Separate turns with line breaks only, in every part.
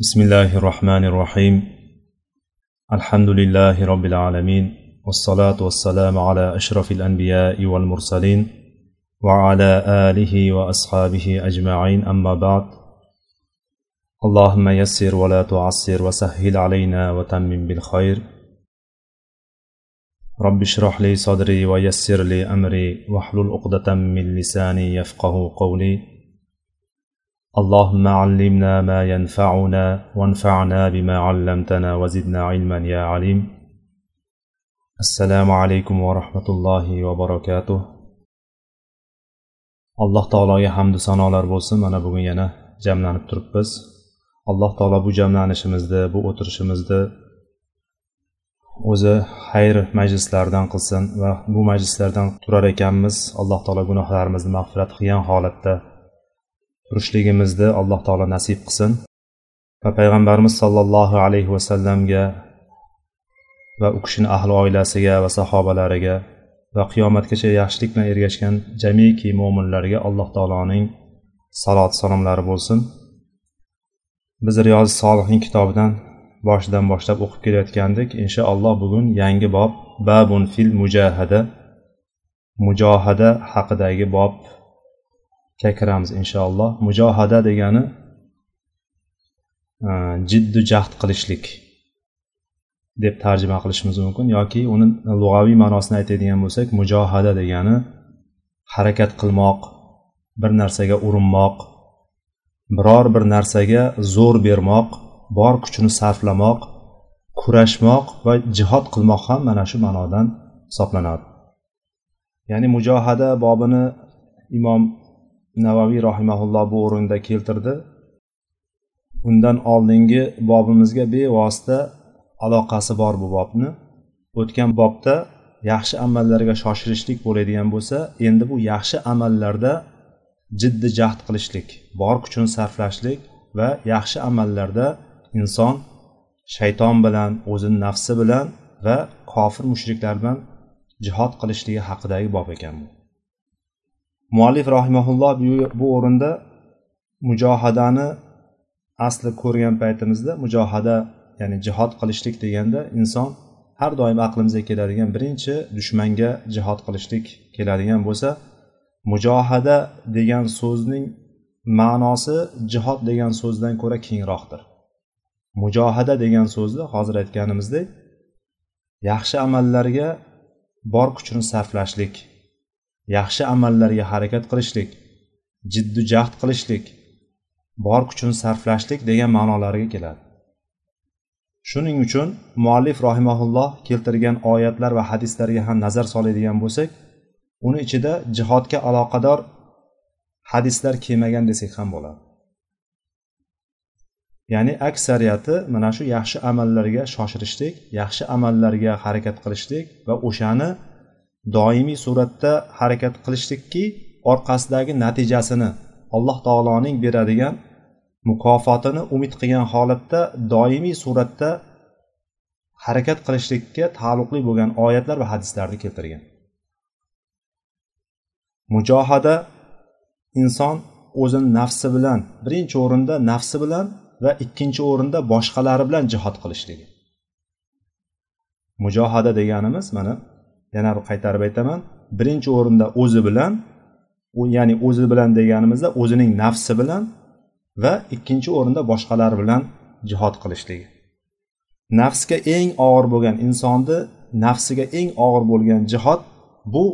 بسم الله الرحمن الرحيم الحمد لله رب العالمين والصلاة والسلام على أشرف الأنبياء والمرسلين وعلى آله وأصحابه أجمعين أما بعد اللهم يسر ولا تعسر وسهل علينا وتمم بالخير رب اشرح لي صدري ويسر لي أمري واحلل عقدة من لساني يفقه قولي اللهم علمنا ما ينفعنا وانفعنا بما علمتنا وزدنا علما يا عليم assalomu alaykum va rahmatullohi va barakatuh alloh taologa hamdu sanolar bo'lsin mana bugun yana jamlanib turibmiz alloh taolo bu jamlanishimizni bu o'tirishimizni o'zi xayr majlislardan qilsin va bu majlislardan turar ekanmiz alloh taolo gunohlarimizni mag'firat qilgan holatda turishligimizni alloh taolo nasib qilsin va payg'ambarimiz sollallohu alayhi vasallamga va u kishini ahli oilasiga va sahobalariga va qiyomatgacha yaxshilik bilan ergashgan jamiki mo'minlarga alloh taoloning salot salomlari bo'lsin. Biz riyozi solihning kitobidan boshidan boshlab o'qib kelayotgandik. Inshaalloh bugun yangi bob babun fil mujahada mujohada haqidagi bob kiramiz inshaalloh mujohada degani e, jiddu jahd qilishlik deb tarjima qilishimiz mumkin. Yoki uni lug'aviy ma'nosini aytadigan bo'lsak mujohada degani harakat qilmoq bir narsaga urinmoq biror bir narsaga zo'r bermoq bor kuchini sarflamoq kurashmoq va jihod qilmoq ham mana shu ma'nodan hisoblanadi. Ya'ni mujohada bobini imom navaviy rahimaulloh bu o'rinda keltirdi. Undan oldingi bobimizga bevosita aloqasi bor bu bobni. O'tgan bobda yaxshi amallarga shoshilishlik bo'ladigan bo'lsa endi bu yaxshi amallarda jiddiy jahd qilishlik bor kuchini sarflashlik va yaxshi amallarda inson shayton bilan o'zini nafsi bilan va kofir mushriklar bilan jihod qilishligi haqidagi bob ekan bu. Muallif rahimaulloh bu o'rinda mujohadani asli ko'rgan paytimizda mujohada ya'ni jihod qilishlik deganda inson har doim aqlimizga keladigan birinchi dushmanga jihod qilishlik keladigan bo'lsa mujohada degan so'zning ma'nosi jihod degan so'zdan ko'ra kengroqdir. Mujohada degan so'zni hozir aytganimizdek yaxshi amallarga bor kuchni sarflashlik yaxshi amallarga harakat qilishlik jiddu jahd qilishlik bor kuchini sarflashlik degan ma'nolarga keladi. Shuning uchun muallif rohimaulloh keltirgan oyatlar va hadislarga ham nazar soladigan bo'lsak uni ichida jihodga aloqador hadislar kelmagan desak ham bo'ladi. Ya'ni aksariyati mana shu yaxshi amallarga shoshilishlik yaxshi amallarga harakat qilishlik va o'shani doimiy suratda harakat qilishlikki orqasidagi natijasini alloh taoloning beradigan mukofotini umid qilgan holatda doimiy suratda harakat qilishlikka taalluqli bo'lgan oyatlar va hadislarni keltirgan. Mujohada inson o'zini nafsi bilan birinchi o'rinda nafsi bilan va ikkinchi o'rinda boshqalari bilan jihod qilishligi. Mujohada deganimiz mana yana bir qaytarib aytaman. Birinchi o'rinda o'zi bilan ya'ni o'zi bilan deganimizda o'zining nafsi bilan va ikkinchi o'rinda boshqalar bilan jihod qilishligi. Nafsga eng og'ir bo'lgan insonni nafsiga eng og'ir bo'lgan jihod bu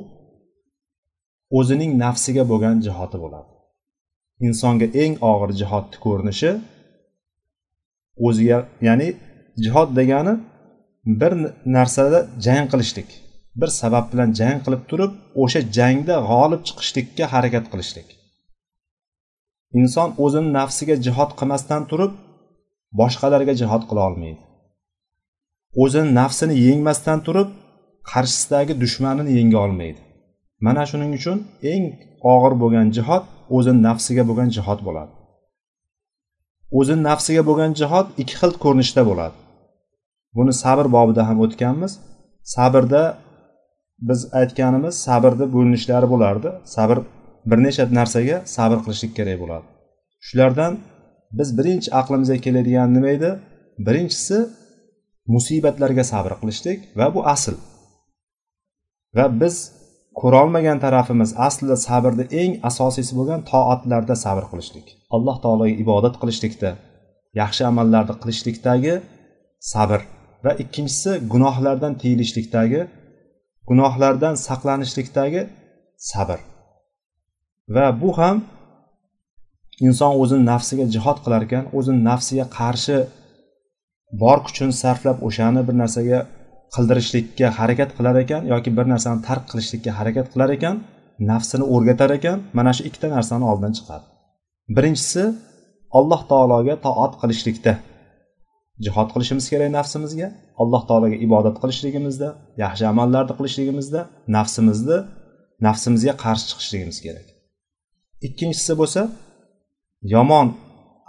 o'zining nafsiga bo'lgan jihodi bo'ladi. Insonga eng og'ir jihodni ko'rinishi o'ziga ya'ni jihod degani bir narsada jang qilishlik. Bir sabab bilan jang qilib turib o'sha jangda g'olib chiqishlikka harakat qilishlik. Inson o'zini nafsiga jihod qilmasdan turib boshqalarga jihod qila olmaydi. O'zini nafsini yengmasdan turib qarshisidagi dushmanini yenga olmaydi. Mana shuning uchun eng og'ir bo'lgan jihod o'zini nafsiga bo'lgan jihod bo'ladi. O'zini nafsiga bo'lgan jihod ikki xil ko'rinishda bo'ladi. Buni sabr bobida ham o'tganmiz. Sabrda biz aytganimiz sabrni bo'linishlari bo'lardi. Sabr bir necha narsaga sabr qilishlik kerak bo'ladi. Shulardan biz birinchi aqlimizga keladigan nima edi? Birinchisi musibatlarga sabr qilishlik va bu asl. Va biz ko'rolmagan tarafimiz aslida sabrni eng asosiysi bo'lgan toatlarda sabr qilishlik. Alloh taologa ibodat qilishlikda yaxshi amallarni qilishlikdagi sabr va ikkinchisi gunohlardan tiyilishlikdagi gunohlardan saqlanishlikdagi sabr. Va bu ham inson o'zini nafsiga jihod qilar ekan o'zini nafsiga qarshi bor kuchini sarflab o'shani bir narsaga qildirishlikka harakat qilar ekan yoki bir narsani tark qilishlikka harakat qilar ekan nafsini o'rgatar ekan mana shu ikkita narsani oldin chiqadi. Birinchisi alloh taologa toat qilishlikda. Jihod qilishimiz kerak nafsimizga alloh taologa ibodat qilishligimizda yaxshi amallarni qilishligimizda nafsimizni nafsimizga qarshi chiqishligimiz kerak. Ikkinchisi bo'lsa yomon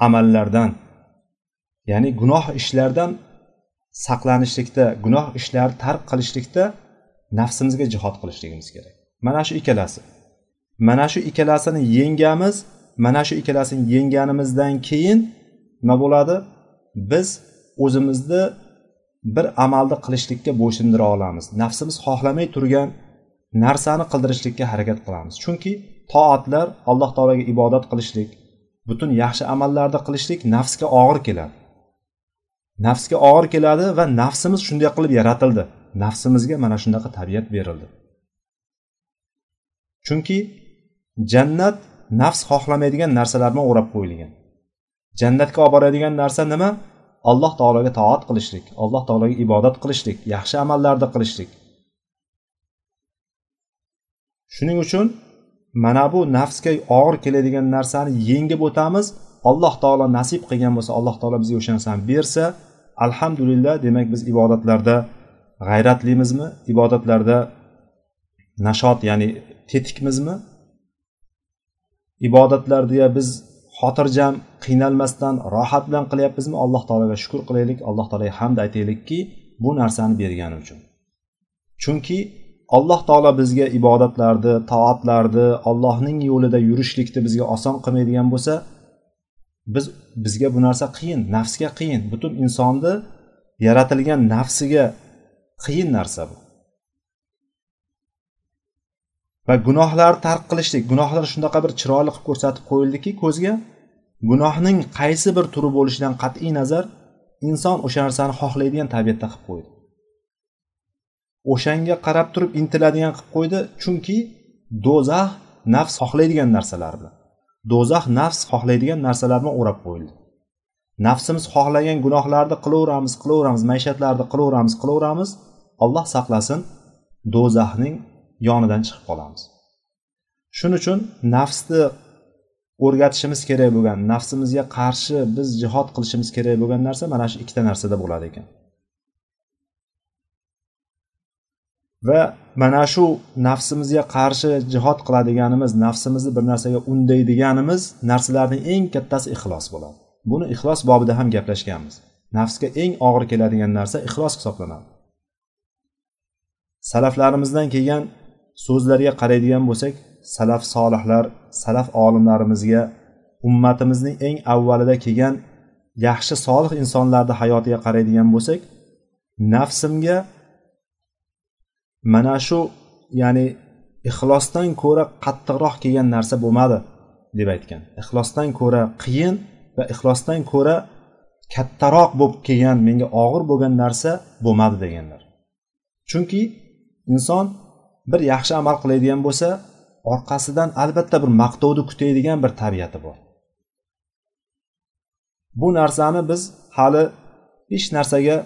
amallardan ya'ni gunoh ishlardan saqlanishlikda gunoh ishlarni tark qilishlikda nafsimizga jihod qilishligimiz kerak. Mana shu ikkalasi. Mana shu ikkalasini yengamiz mana shu ikkalasini yengganimizdan keyin nima bo'ladi? Biz o'zimizni bir amalni qilishlikka bo'ysundira olamiz. Nafsimiz xohlamay turgan narsani qildirishlikka harakat qilamiz. Chunki toatlar alloh taologa ibodat qilishlik butun yaxshi amallarni qilishlik nafsga og'ir keladi. Nafsga og'ir keladi va nafsimiz shunday qilib yaratildi. Nafsimizga mana shunaqa tabiat berildi. Chunki jannat nafs xohlamaydigan narsalar bilan o'rab qo'yilgan. Jannatga olib boradigan narsa nima? Alloh taologa toat qilishlik alloh taologa ibodat qilishlik yaxshi amallarni qilishlik. Shuning uchun mana bu nafsga og'ir keladigan narsani yengib o'tamiz. Alloh taolo nasib qilgan bo'lsa alloh taolo bizga o'sha narsani bersa alhamdulillah demak biz ibodatlarda g'ayratlimizmi? Ibodatlarda nashot ya'ni tetikmizmi? Ibodatlarda biz xotirjam qiynalmasdan rohat bilan qilyapmizmi? Alloh taologa shukur qilaylik. Alloh taologa hamd aytaylikki bu narsani bergani uchun. Chunki alloh taolo bizga ibodatlarni toatlarni allohning yo'lida yurishlikni bizga oson qilmaydigan bo'lsa biz bizga bu narsa qiyin nafsga qiyin. Butun insonni yaratilgan nafsiga qiyin narsa bu. Va gunohlarni tark qilishlik gunohlar shunaqa bir chiroyli qilib ko'rsatib qo'yildiki ko'zga gunohning qaysi bir turi bo'lishidan qat'iy nazar inson o'sha narsani xohlaydigan tabiatda qilib qo'ydi. O'shanga qarab turib intiladigan qilib qo'ydi chunki do'zax nafs xohlaydigan narsalar bilan. Do'zax nafs xohlaydigan narsalar bilan o'rab qo'yildi. Nafsimiz xohlagan gunohlarni qilaveramiz qilaveramiz maishatlarni qilaveramiz qilaveramiz alloh saqlasin do'zaxning yonidan chiqib qolamiz. Shuning uchun nafsni o'rgatishimiz kerak bo'lgan nafsimizga qarshi biz jihod qilishimiz kerak bo'lgan narsa mana shu ikkita narsada bo'ladi ekan. Va mana shu nafsimizga qarshi jihod qiladiganimiz nafsimizni bir narsaga undaydiganimiz narsalarning eng kattasi ixlos bo'ladi. Buni ixlos bobida ham gaplashganmiz. Nafsga eng og'ir keladigan narsa ixlos hisoblanadi. Salaflarimizdan kelgan so'zlarga qaraydigan bo'lsak salaf solihlar salaf olimlarimizga ummatimizning eng avvalida kelgan yaxshi solih insonlarni hayotiga qaraydigan bo'lsak nafsimga mana shu ya'ni ixlosdan ko'ra qattiqroq kelgan narsa bo'lmadi deb aytgan. Ixlosdan ko'ra qiyin va ixlosdan ko'ra kattaroq bo'lib kelgan menga og'ir bo'lgan narsa bo'lmadi deganlar. Chunki inson bir yaxshi amal qiladigan bo'lsa orqasidan albatta bir maqtovni kutadigan bir tabiati bor. Bu narsani biz hali hech narsaga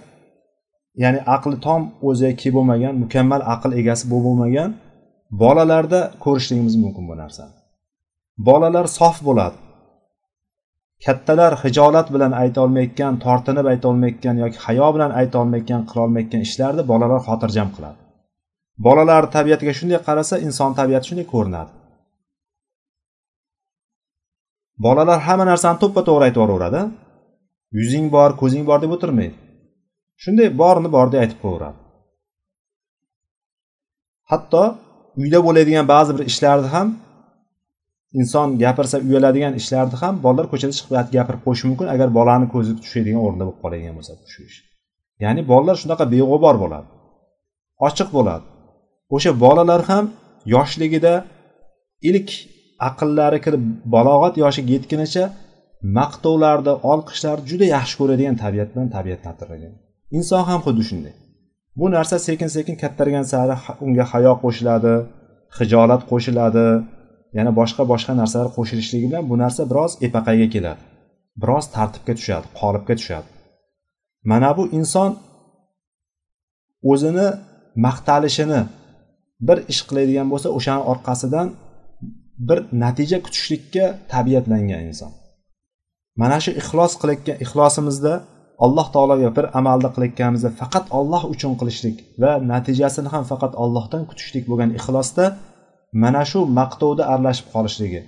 ya'ni aqli tom o'ziga kelib bo'lmagan mukammal aql egasi bo'lib bo'lmagan bolalarda ko'rishligimiz mumkin bu narsani. Bolalar sof bo'ladi. Kattalar hijolat bilan aytolmayotgan tortinib aytolmayotgan yoki hayo bilan aytolmayotgan qilolmayotgan ishlarni bolalar xotirjam qiladi. Bolalar tabiatiga shunday qarasa inson tabiati shunday ko'rinadi. Bolalar hamma narsani to'ppa to'g'ri aytib yuboraveradi. Yuzing bor ko'zing bor deb o'tirmaydi. Shunday borini bor deb aytib qo'yaveradi. Hatto uyda bo'ladigan ba'zi bir ishlarni ham inson gapirsa uyaladigan ishlarni ham bolalar ko'chada chiqib gapirib qo'yishi mumkin agar bolani ko'zi tushadigan o'rinda bo'lib qoladigan bo'lsa shu ish. Ya'ni bolalar shunaqa beg'ubor bo'ladi. Ochiq bo'ladi. O'sha bolalar ham yoshligida ilk aqllari kirib balog'at yoshiga yetgunicha maqtovlarni olqishlarni juda yaxshi ko'radigan tabiat bilan tabiatlantirilgan inson ham xuddi shunday. Bu narsa sekin sekin kattargan sari unga hayo qo'shiladi hijolat qo'shiladi yana boshqa boshqa narsalar qo'shilishligi bilan bu narsa biroz epaqayga keladi biroz tartibga tushadi qolipga tushadi. Mana bu inson o'zini maqtalishini bir ish qiladigan bo'lsa o'shani orqasidan bir natija kutishlikka tabiatlangan inson. Mana shu ixlos qilayotgan ixlosimizda alloh taologa bir amalni qilayotganimizda faqat olloh uchun qilishlik va natijasini ham faqat ollohdan kutishlik bo'lgan ixlosda mana shu maqtovda aralashib qolishligi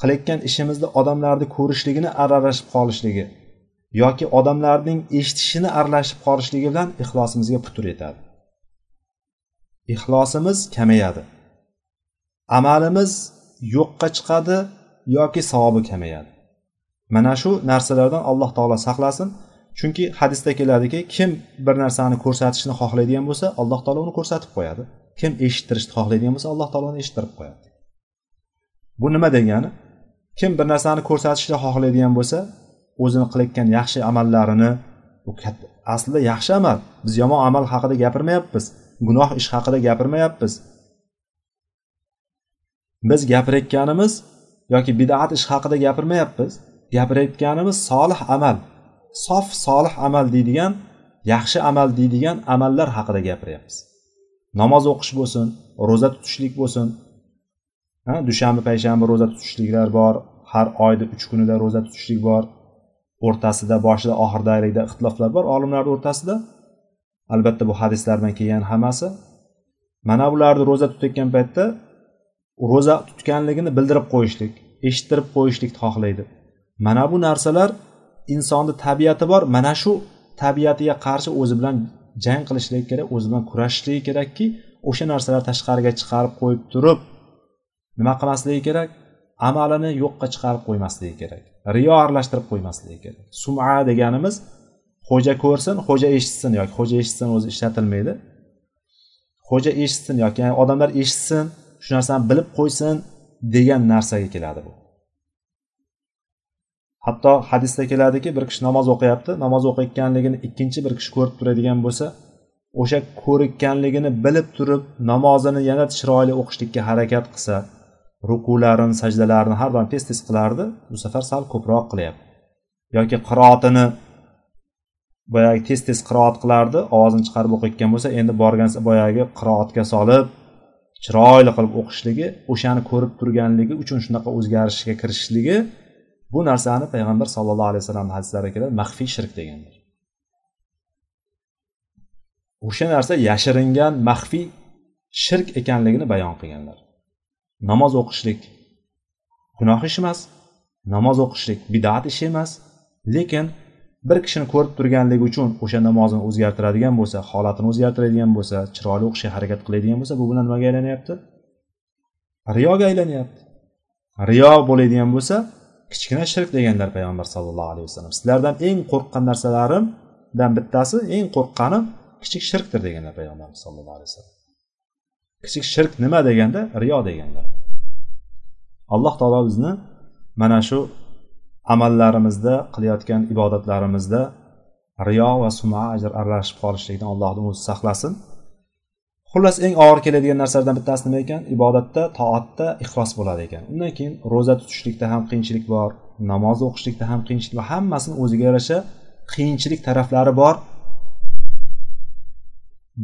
qilayotgan ishimizni odamlarni ko'rishligini aralashib qolishligi yoki odamlarning eshitishini aralashib qolishligi bilan ixlosimizga putur yetadi. Ixlosimiz kamayadi. Amalimiz yo'qqa chiqadi yoki savobi kamayadi. Mana shu narsalardan alloh taolo saqlasin. Chunki hadisda keladiki kim bir narsani ko'rsatishni xohlaydigan bo'lsa alloh taolo uni ko'rsatib qo'yadi. Kim eshittirishni xohlaydigan bo'lsa alloh taolo uni eshittirib qo'yadi. Bu nima degani? Kim bir narsani ko'rsatishni xohlaydigan bo'lsa o'zini qilayotgan yaxshi amallarini bu aslida yaxshi amal. Biz yomon amal haqida gapirmayapmiz. Gunoh ish haqida gapirmayapmiz. Biz gapirayotganimiz yoki bidat ish haqida gapirmayapmiz. Gapirayotganimiz solih amal sof solih amal deydigan yaxshi amal deydigan amallar haqida gapiryapmiz. Namoz o'qish bo'lsin ro'za tutishlik bo'lsin. Dushanba payshanba ro'za tutishliklar bor har oyda uch kunida ro'za tutishlik bor. O'rtasida boshida oxiridaligida ixtiloflar bor olimlarni o'rtasida. Albatta bu hadislardan kelgan hammasi. Mana bularni ro'za tutayotgan paytda ro'za tutganligini bildirib qo'yishlik eshittirib qo'yishlikni xohlaydi. Mana bu narsalar insonni tabiati bor. Mana shu tabiatiga qarshi o'zi bilan jang qilishligi kerak o'zi bilan kurashishligi kerakki o'sha narsalar tashqariga chiqarib qo'yib turib nima qilmasligi kerak? Amalini yo'qqa chiqarib qo'ymasligi kerak riyo aralashtirib qo'ymasligi kerak. Suma deganimiz xo'ja ko'rsin xo'ja eshitsin yoki xo'ja eshitsin o'zi ishlatilmaydi. Xo'ja eshitsin yoki odamlar eshitsin shu narsani bilib qo'ysin degan narsaga keladi bu. Hatto hadisda keladiki bir kishi namoz o'qiyapti namoz o'qiyotganligini ikkinchi bir kishi ko'rib turadigan bo'lsa o'sha ko'rikkanligini bilib turib namozini yana chiroyli o'qishlikka harakat qilsa ruqularini sajdalarini har doim tez tez qilardi bu safar sal ko'proq qilyapti. Yoki qiroatini boyagi tez tez qiroat qilardi. Ovozini chiqarib o'qiyotgan bo'lsa endi borgan boyagi qiroatga solib chiroyli qilib o'qishligi o'shani ko'rib turganligi uchun shunaqa o'zgarishga kirishishligi bu narsani payg'ambar sallallohu alayhi vasallam hadislarida keladi. Maxfiy shirk deganlar o'sha narsa yashiringan maxfiy shirk ekanligini bayon qilganlar. Namoz o'qishlik gunoh ish emas namoz o'qishlik bidat ish emas lekin bir kishini ko'rib turganligi uchun o'sha namozini o'zgartiradigan bo'lsa holatini o'zgartiradigan bo'lsa chiroyli o'qishga harakat qiladigan bo'lsa bu bilan nimaga aylanyapti? Riyoga aylanyapti. Riyo bo'ladigan bo'lsa kichkina shirk deganlar payg'ambar sallallohu alayhi vasallam. Sizlardan eng qo'rqqan narsalarimdan bittasi eng qo'rqqanim kichik shirkdir deganlar payg'ambarimiz sallallohu alayhi vasallam. Kichik shirk nima deganda? Riyo deganlar. Alloh taolo bizni mana shu amallarimizda qilayotgan ibodatlarimizda riyo va suma ajr aralashib qolishlikdan allohni o'zi saqlasin. Xullas eng og'ir keladigan narsalardan bittasi nima ekan? Ibodatda toatda ixlos bo'ladi ekan. Undan keyin ro'za tutishlikda ham qiyinchilik bor namoz o'qishlikda ham qiyinchilik bor hammasini o'ziga yarasha qiyinchilik taraflari bor.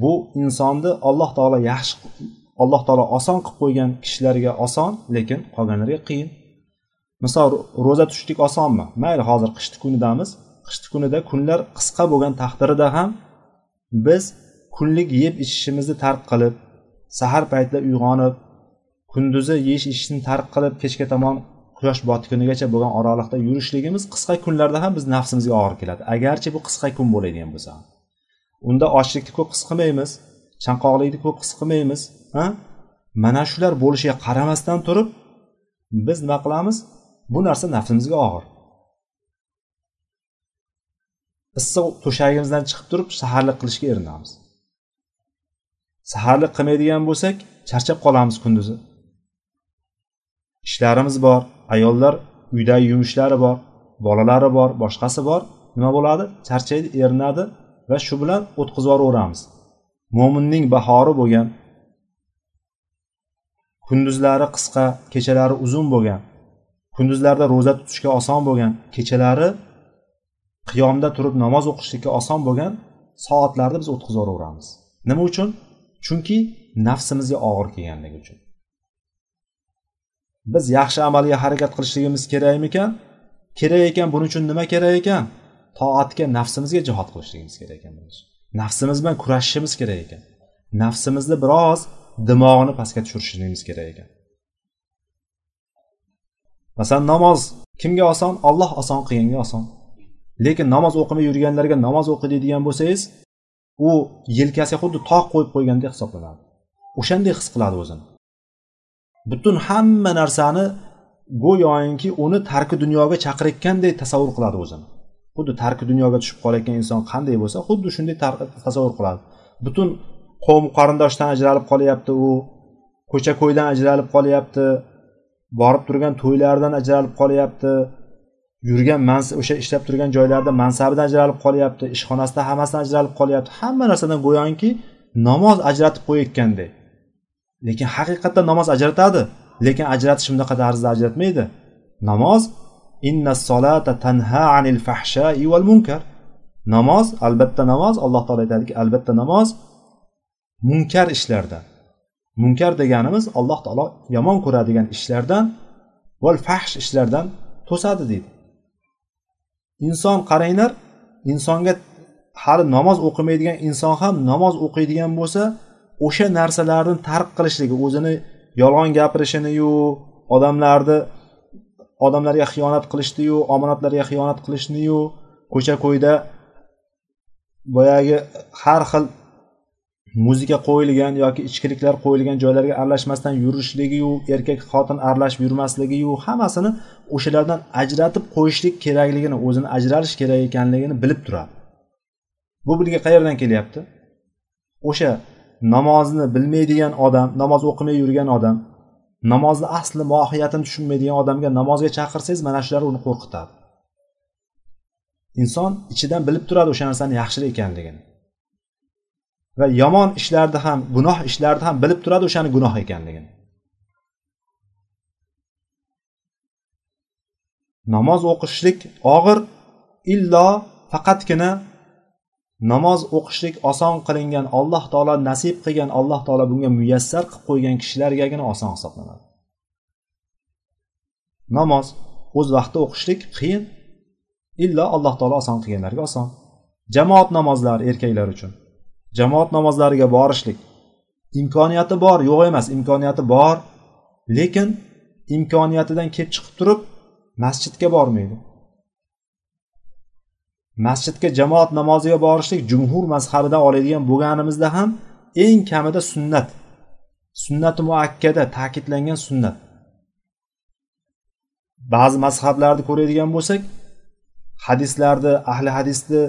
Bu insonni alloh taolo yaxshi alloh taolo oson qilib qo'ygan kishilarga oson lekin qolganlarga qiyin. Misol ro'za tutishlik osonmi? Mayli hozir qishni kunidamiz. Qishni kunida kunlar qisqa bo'lgan taqdirida ham biz kunlik yeb ichishimizni tark qilib sahar paytida uyg'onib kunduzi yeyish ichishni tark qilib kechga tomon quyosh botgunigacha bo'lgan oraliqda yurishligimiz qisqa kunlarda ham biz nafsimizga og'ir keladi. Agarchi bu qisqa kun bo'ladigan bo'lsa. Unda ochlikni ko'p his qilmaymiz chanqoqlikni ko'p his qilmaymiz ha? Mana shular bo'lishiga qaramasdan turib biz nima qilamiz? Bu narsa nafsimizga og'ir. Issiq to'shagimizdan chiqib turib saharlik qilishga erinamiz. Saharlik qilmaydigan bo'lsak charchab qolamiz kunduzi. Ishlarimiz bor ayollar uydagi yumushlari bor bolalari bor boshqasi bor. Nima bo'ladi? Charchaydi erinadi va shu bilan o'tkazib yuboraveramiz mo'minning bahori bo'lgan kunduzlari qisqa kechalari uzun bo'lgan. Kunduzlarda ro'za tutishga oson bo'lgan kechalari qiyomda turib namoz o'qishlikka oson bo'lgan soatlarni biz o'tkazib nima uchun? Chunki nafsimizga og'ir kelganligi uchun. Biz yaxshi amalga harakat qilishligimiz kerakmikan? Kerak ekan buning uchun nima kerak ekan? Toatga nafsimizga jihod qilishligimiz kerak ekan nafsimiz bilan kurashishimiz kerak ekan. Nafsimizni biroz dimog'ini pastga tushirishligimiz kerak ekan. Masalan namoz kimga oson? Olloh oson qilganga oson. Lekin namoz o'qimay yurganlarga namoz o'qi deydigan bo'lsangiz u yelkasiga xuddi tog' qo'yib qo'ygandek hisoblanadi. O'shanday his qiladi o'zini. Butun hamma narsani go'yoki uni tarki dunyoga chaqirayotganday tasavvur qiladi o'zini. Xuddi tarki dunyoga tushib qolayotgan inson qanday bo'lsa xuddi shunday tasavvur qiladi. Butun qavm qarindoshdan ajralib qolyapti u ko'cha ko'ydan ajralib qolyapti borib turgan to'ylardan ajralib qolyapti. Yurgan o'sha ishlab turgan joylarida mansabidan ajralib qolyapti. Ishxonasida hammasidan ajralib qolyapti. Hamma narsadan go'yoki namoz ajratib qo'yayotganday lekin haqiqatda namoz ajratadi. Lekin ajratish bunaqa tarzda ajratmaydi. Namoz inna solata tanha anil fahshai val munkar. Namoz albatta namoz alloh taolo aytadiki albatta namoz munkar ishlardan. Munkar deganimiz alloh taolo yomon ko'radigan ishlardan va fahsh ishlardan to'sadi deydi. Inson qaranglar insonga hali namoz o'qimaydigan inson ham namoz o'qiydigan bo'lsa o'sha narsalarni tark qilishligi o'zini yolg'on gapirishiniyu odamlarni odamlarga xiyonat qilishniyu omonatlarga xiyonat qilishniyu ko'cha ko'yda boyagi har xil muzika qo'yilgan yoki ichkiliklar qo'yilgan joylarga aralashmasdan yurishligiyu erkak xotin aralashib yurmasligiyu hammasini o'shalardan ajratib qo'yishlik kerakligini o'zini ajralish kerak ekanligini bilib turadi. Bu bilgi qayerdan kelyapti? O'sha namozni bilmaydigan odam namoz o'qimay yurgan odam namozni asli mohiyatini tushunmaydigan odamga namozga chaqirsangiz mana shular uni qo'rqitadi. Inson ichidan bilib turadi o'sha narsani yaxshilik ekanligini. Va yomon ishlarni ham gunoh ishlarni ham bilib turadi o'shani gunoh ekanligini. Namoz o'qishlik og'ir illo faqatgina namoz o'qishlik oson qilingan alloh taolo nasib qilgan alloh taolo bunga muyassar qilib qo'ygan kishilargagina oson hisoblanadi. Namoz o'z vaqtida o'qishlik qiyin illo alloh taolo oson qilganlarga oson. Jamoat namozlari erkaklar uchun. Jamoat namozlariga borishlik. Imkoniyati bor yo'q emas. Imkoniyati bor lekin imkoniyatidan kelib chiqib turib masjidga bormaydi. Masjidga jamoat namoziga borishlik jumhur mazhabidan oladigan bo'lganimizda ham eng kamida sunnat. Sunnati muakkada ta'kidlangan sunnat. Ba'zi mazhablarni ko'radigan bo'lsak hadislarni ahli hadisni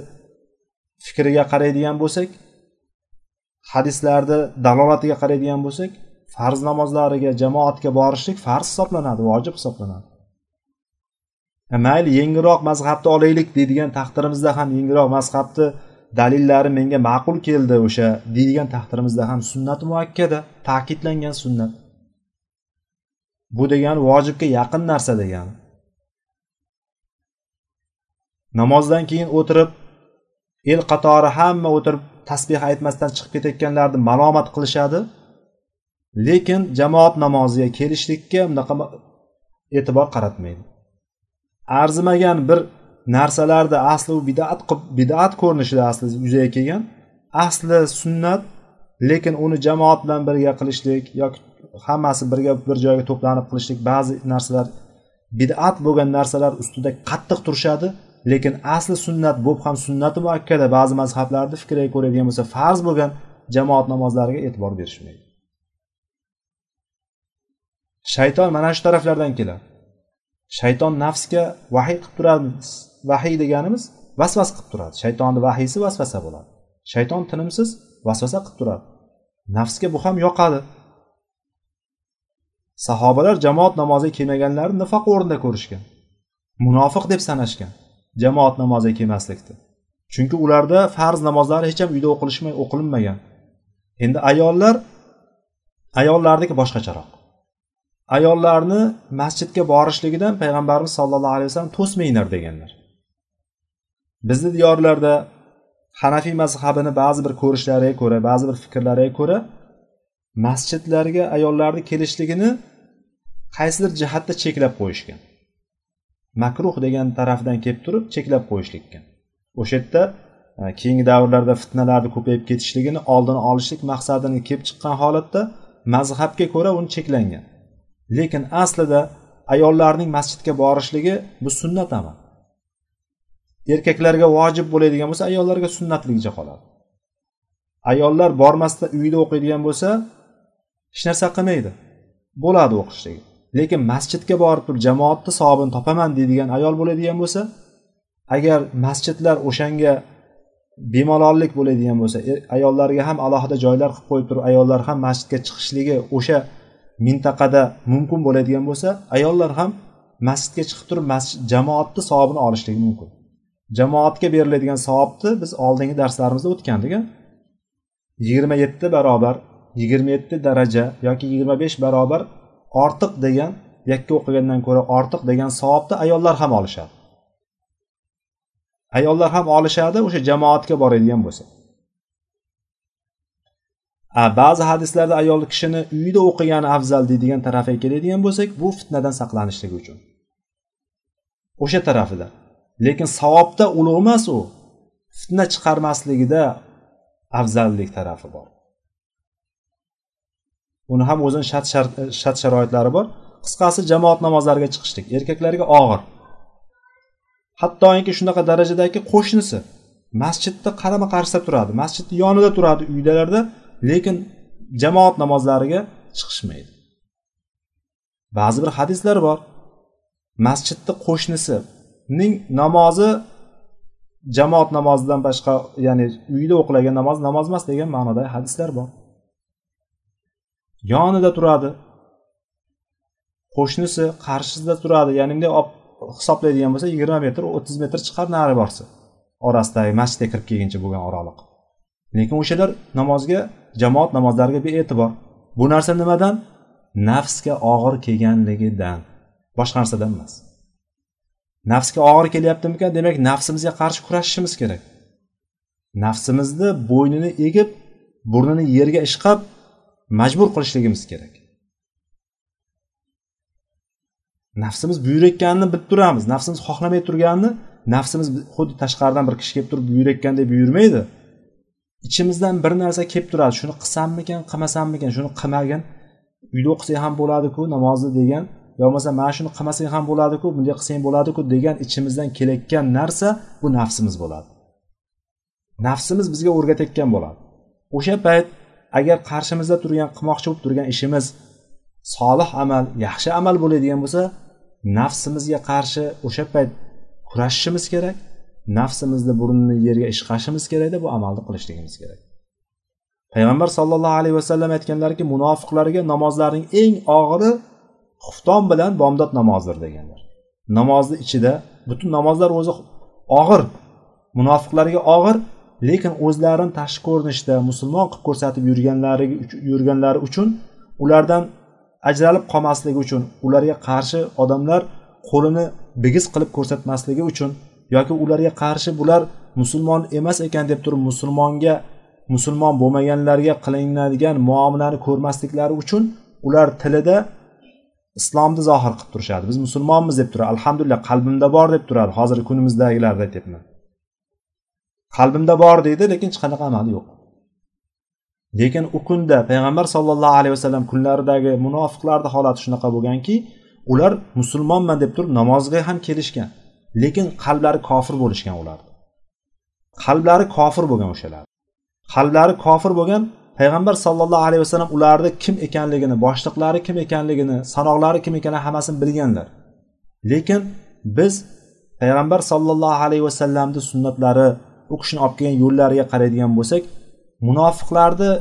fikriga qaraydigan bo'lsak hadislarni dalolatiga qaraydigan bo'lsak farz namozlariga jamoatga borishlik farz hisoblanadi vojib hisoblanadi. E, mayli yengilroq mazhabni olaylik deydigan taqdirimizda ham yengilroq mazhabni dalillari menga ma'qul keldi o'sha deydigan taqdirimizda ham sunnati muakkada ta'kidlangan sunnat. Bu degani vojibga yaqin narsa degani. Namozdan keyin o'tirib el qatori hamma o'tirib tasbeh aytmasdan chiqib ketayotganlarni malomat qilishadi. Lekin jamoat namoziga kelishlikka bunaqa e'tibor qaratmaydi. Arzimagan bir narsalarni asli u bidat bidat ko'rinishida asli yuzaga kelgan asli sunnat lekin uni jamoat bilan birga qilishlik yoki hammasi birga bir joyga to'planib qilishlik ba'zi narsalar bidat bo'lgan narsalar ustida qattiq turishadi. Lekin asli sunnat bo'lib ham sunnati muakkada ba'zi mazhablarni fikriga ko'radigan bo'lsa farz bo'lgan jamoat namozlariga e'tibor berishmaydi. Shayton mana shu taraflardan keladi. Shayton nafsga vahiy qilib turadi vahiy deganimiz vasvas qilib turadi. Shaytonni vahiysi vasvasa bo'ladi. Shayton tinimsiz vasvasa qilib turadi. Nafsga bu ham yoqadi. Sahobalar jamoat namoziga kelmaganlarni nifoq o'rnida ko'rishgan munofiq deb sanashgan. Jamoat namoziga kelmaslikdi. Chunki ularda farz namozlari hech ham uyda o'qilishmay o'qilinmagan. Endi ayollar ayollarniki boshqacharoq. Ayollarni masjidga borishligidan payg'ambarimiz sollallohu alayhi vasallam to'smanglar deganlar. Bizni diyorlarda hanafiy mazhabini ba'zi bir ko'rishlariga ko'ra ba'zi bir fikrlariga ko'ra masjidlarga ayollarni kelishligini qaysidir jihatda cheklab qo'yishgan. Makruh degan tarafdan kelib turib cheklab qo'yishlikka. O'sha yerda e, keyingi davrlarda fitnalarni ko'payib ketishligini oldini olishlik maqsadini kelib chiqqan holatda mazhabga ko'ra uni cheklangan. Lekin aslida ayollarning masjidga borishligi bu sunnat amal. Erkaklarga vojib bo'ladigan bo'lsa ayollarga sunnatligicha qoladi. Ayollar bormasdan uyda o'qiydigan bo'lsa hech narsa qilmaydi. Bo'ladi o'qishligi lekin masjidga borib turib jamoatni savobini topaman deydigan ayol bo'ladigan bo'lsa agar masjidlar o'shanga bemalollik bo'ladigan bo'lsa e, ayollarga ham alohida joylar qilib qo'yib turib ayollar ham masjidga chiqishligi o'sha mintaqada mumkin bo'ladigan bo'lsa ayollar ham masjidga chiqib turib masjid jamoatni savobini olishligi mumkin. Jamoatga beriladigan savobni biz oldingi darslarimizda o'tgandik yigirma yetti barobar yigirma yetti daraja yoki yigirma besh barobar ortiq degan yakka o'qigandan ko'ra ortiq degan savobni ayollar ham olishadi. Ayollar ham olishadi o'sha jamoatga boradigan bo'lsa. A ba'zi hadislarda ayol kishini uyida o'qigani afzal deydigan tarafiga keladigan bo'lsak bu fitnadan saqlanishligi uchun. O'sha tarafida. Lekin savobda ulug' emas u. Fitna chiqarmasligida afzallik tarafi bor. Uni ham o'zini shart shart sharoitlari bor. Qisqasi jamoat namozlariga chiqishlik. Erkaklarga og'ir. Hattoki shunaqa darajadaki qo'shnisi masjidni qarama qarshisida turadi. Masjidni yonida turadi uydalarda lekin jamoat namozlariga chiqishmaydi. Ba'zi bir hadislar bor. Masjidni qo'shnisining namozi jamoat namozidan boshqa ya'ni uyda o'qilagan namoz namoz emas degan ma'nodagi hadislar bor. Yonida turadi. Qo'shnisi qarshisida turadi. Ya'ni bunday olib hisoblaydigan bo'lsa yigirma metr o'ttiz metr chiqar nari borsa. Orasidagi masjidga kirib kelguncha bo'lgan oraliq lekin o'shalar namozga jamoat namozlariga bee'tibor. Bu narsa nimadan? Nafsga og'ir kelganligidan. Boshqa narsadan emas. Nafsga og'ir kelyaptimikan? Demak nafsimizga qarshi kurashishimiz kerak. Nafsimizni bo'ynini egib burnini yerga ishqab majbur qilishligimiz kerak. Nafsimiz buyurayotganini bilib turamiz. Nafsimiz xohlamay turganini nafsimiz xuddi tashqaridan bir kishi kelib turib buyurayotgandek buyurmaydi. Ichimizdan bir narsa kelib turadi. Shuni qilsammikan qilmasammikan shuni qilmagin uyda o'qisang ham bo'ladiku namozni degan yo bo'lmasa mana shuni qilmasang ham bo'ladiku bunday qilsang bo'ladiku degan ichimizdan kelayotgan narsa bu nafsimiz bo'ladi. Nafsimiz bizga o'rgatayotgan bo'ladi. O'sha payt agar qarshimizda turgan qilmoqchi bo'lib turgan ishimiz solih amal yaxshi amal bo'ladigan bo'lsa nafsimizga qarshi o'sha payt kurashishimiz kerak nafsimizni burnini yerga ishqashimiz kerakda bu amalni qilishligimiz kerak. Payg'ambar sollallohu alayhi vasallam aytganlarki munofiqlarga namozlarning eng og'iri xufton bilan bomdod namozidir deganlar. Namozni ichida butun namozlar o'zi og'ir munofiqlarga og'ir lekin o'zlarini tashqi ko'rinishda musulmon qilib ko'rsatib yurganlari yurganlari uchun ulardan ajralib qolmasligi uchun ularga qarshi odamlar qo'lini bigiz qilib ko'rsatmasligi uchun yoki ularga qarshi bular musulmon emas ekan deb turib musulmonga musulmon bo'lmaganlarga qilinadigan muomalani ko'rmasliklari uchun ular tilida islomni zohir qilib turishadi. Biz musulmonmiz deb turadi. Alhamdulillah qalbimda bor deb turadi hozirgi kunimizdagilarni aytyapman qalbimda bor deydi lekin hech qanaqa amali yo'q. Lekin u kunda payg'ambar sollallohu alayhi vasallam kunlaridagi munofiqlarni holati shunaqa bo'lganki ular musulmonman deb turib namozga ham kelishgan lekin qalblari kofir bo'lishgan ularni qalblari kofir bo'lgan o'shalar. Qalblari kofir bo'lgan payg'ambar sollallohu alayhi vasallam ularni kim ekanligini boshliqlari kim ekanligini sanoqlari kim ekanligini hammasini bilganlar. Lekin biz payg'ambar sollallohu alayhi vasallamni sunnatlari u kishini olib kelgan yo'llariga qaraydigan bo'lsak munofiqlarni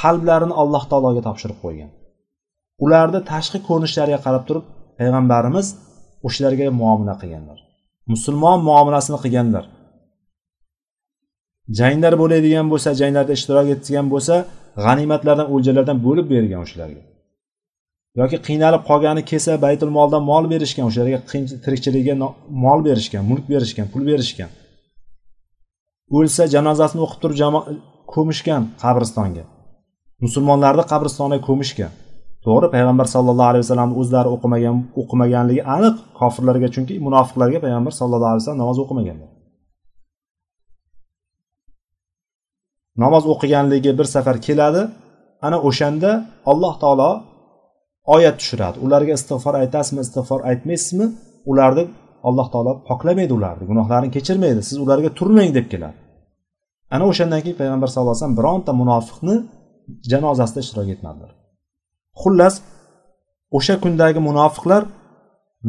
qalblarini alloh taologa topshirib qo'ygan. Ularni tashqi ko'rinishlariga qarab turib payg'ambarimiz o'shalarga muomala qilganlar. Musulmon muomalasini qilganlar. Janglar bo'ladigan bo'lsa janglarda ishtirok etgan bo'lsa g'animatlardan o'ljalardan bo'lib bergan o'shalarga yoki qiynalib qolgani kelsa baytul moldan mol berishgan o'shalarga tirikchiligiga mol berishgan mulk berishgan pul berishgan. O'lsa janozasini o'qib turib ko'mishgan qabristonga. Musulmonlarni qabristonga ko'mishgan to'g'ri payg'ambar sallallohu alayhi vasallam o'zlari o'qimagan o'qimaganligi aniq kofirlarga chunki munofiqlarga payg'ambar sallallohu alayhi vasallam namoz o'qimaganlar. Namoz o'qiganligi bir safar keladi ana o'shanda alloh taolo oyat tushiradi. Ularga istig'for aytasizmi istig'for aytmaysizmi? Ularni alloh taolo poklamaydi ularni gunohlarini kechirmaydi siz ularga turmang deb keladi. Ana o'shandan keyin payg'ambar sallallohu alayhi vasallam bironta munofiqni janozasida ishtirok etmadilar. Xullas o'sha kundagi munofiqlar